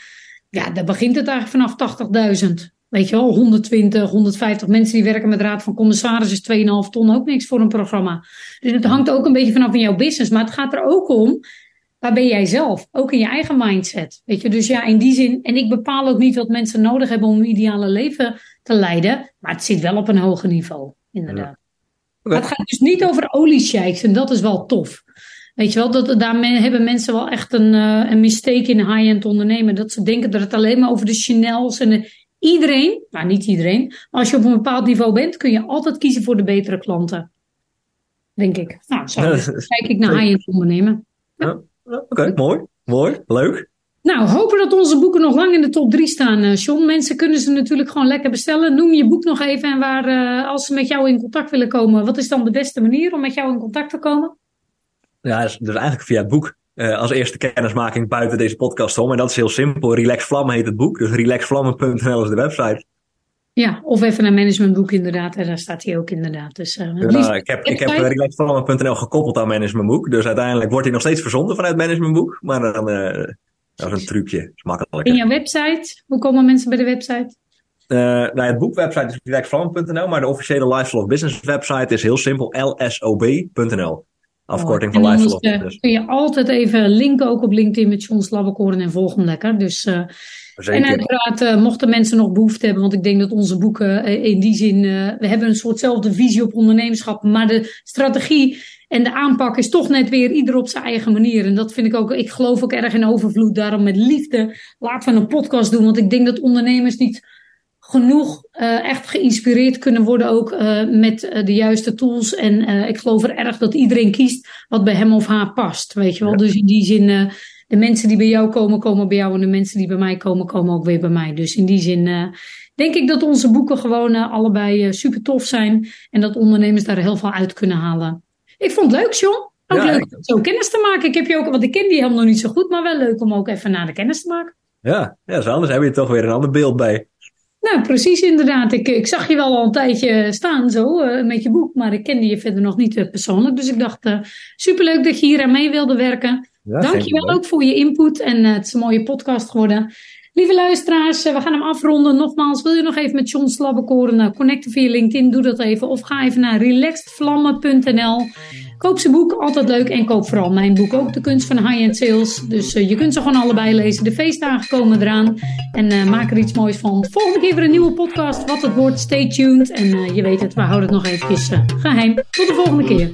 Ja, daar begint het eigenlijk vanaf 80.000. Weet je wel, 120, 150 mensen die werken met raad van commissarissen is 2,5 ton ook niks voor een programma. Dus het hangt ook een beetje vanaf in jouw business. Maar het gaat er ook om waar ben jij zelf? Ook in je eigen mindset. Weet je, dus ja, in die zin. En ik bepaal ook niet wat mensen nodig hebben om een ideale leven te leiden. Maar het zit wel op een hoger niveau, inderdaad. Ja. Het gaat dus niet over oliesheiks en dat is wel tof. Weet je wel, dat, daar hebben mensen wel echt een, uh, een mistake in high-end ondernemen. Dat ze denken dat het alleen maar over de Chanel's en iedereen, maar niet iedereen. Maar als je op een bepaald niveau bent, kun je altijd kiezen voor de betere klanten. Denk ik. Nou, zo kijk ik naar high-end ondernemen. Ja. Oké, mooi. Mooi. Leuk. Nou, hopen dat onze boeken nog lang in de top 3 staan, uh, John. Mensen kunnen ze natuurlijk gewoon lekker bestellen. Noem je boek nog even en waar, uh, als ze met jou in contact willen komen, wat is dan de beste manier om met jou in contact te komen? Ja, dus, dus eigenlijk via het boek. Uh, als eerste kennismaking buiten deze podcast om. En dat is heel simpel. Relax Vlammen heet het boek. Dus relaxvlammen.nl is de website. Ja, of even een managementboek inderdaad. En daar staat hij ook inderdaad. Dus, uh, ja, ik heb, ik heb relaxedvallen.nl gekoppeld aan managementboek. Dus uiteindelijk wordt hij nog steeds verzonden vanuit managementboek. Maar dan, uh, dat is een trucje. Dat is makkelijk. In jouw website? Hoe komen mensen bij de website? Uh, nou, het boekwebsite is relaxedvallen.nl. Maar de officiële Lifestyle Business website is heel simpel. lsob.nl. Afkorting oh, van Lifestyle Business. kun je altijd even linken ook op LinkedIn met John Slabbekoren en volg hem lekker. Dus en uiteraard uh, mochten mensen nog behoefte hebben, want ik denk dat onze boeken uh, in die zin, uh, we hebben een soortzelfde visie op ondernemerschap, maar de strategie en de aanpak is toch net weer ieder op zijn eigen manier. En dat vind ik ook, ik geloof ook erg in overvloed, daarom met liefde laten we een podcast doen, want ik denk dat ondernemers niet genoeg echt geïnspireerd kunnen worden ook met de juiste tools. En ik geloof er erg dat iedereen kiest wat bij hem of haar past, weet je wel. Dus in die zin de mensen die bij jou komen, komen bij jou. En de mensen die bij mij komen, komen ook weer bij mij. Dus in die zin uh, denk ik dat onze boeken gewoon uh, allebei uh, super tof zijn. En dat ondernemers daar heel veel uit kunnen halen. Ik vond het leuk, John. Ook leuk om zo kennis te maken. Ik heb je ook, want ik ken die helemaal nog niet zo goed, maar wel leuk om ook even naar de kennis te maken. Ja, ja zo anders heb je toch weer een ander beeld bij. Nou, precies inderdaad. Ik, ik zag je wel al een tijdje staan zo met je boek, maar ik kende je verder nog niet persoonlijk. Dus ik dacht, superleuk dat je hier aan mee wilde werken. Ja, Dankjewel ook voor je input en uh, het is een mooie podcast geworden. Lieve luisteraars, we gaan hem afronden. Nogmaals, wil je nog even met John Slabbekoren connecten via LinkedIn? Doe dat even. Of ga even naar relaxedvlammen.nl. Koop zijn boek, altijd leuk. En koop vooral mijn boek ook, De Kunst van High-End Sales. Dus je kunt ze gewoon allebei lezen. De feestdagen komen eraan. En maak er iets moois van. Volgende keer weer een nieuwe podcast. Wat het wordt, stay tuned. En je weet het, we houden het nog even geheim. Tot de volgende keer.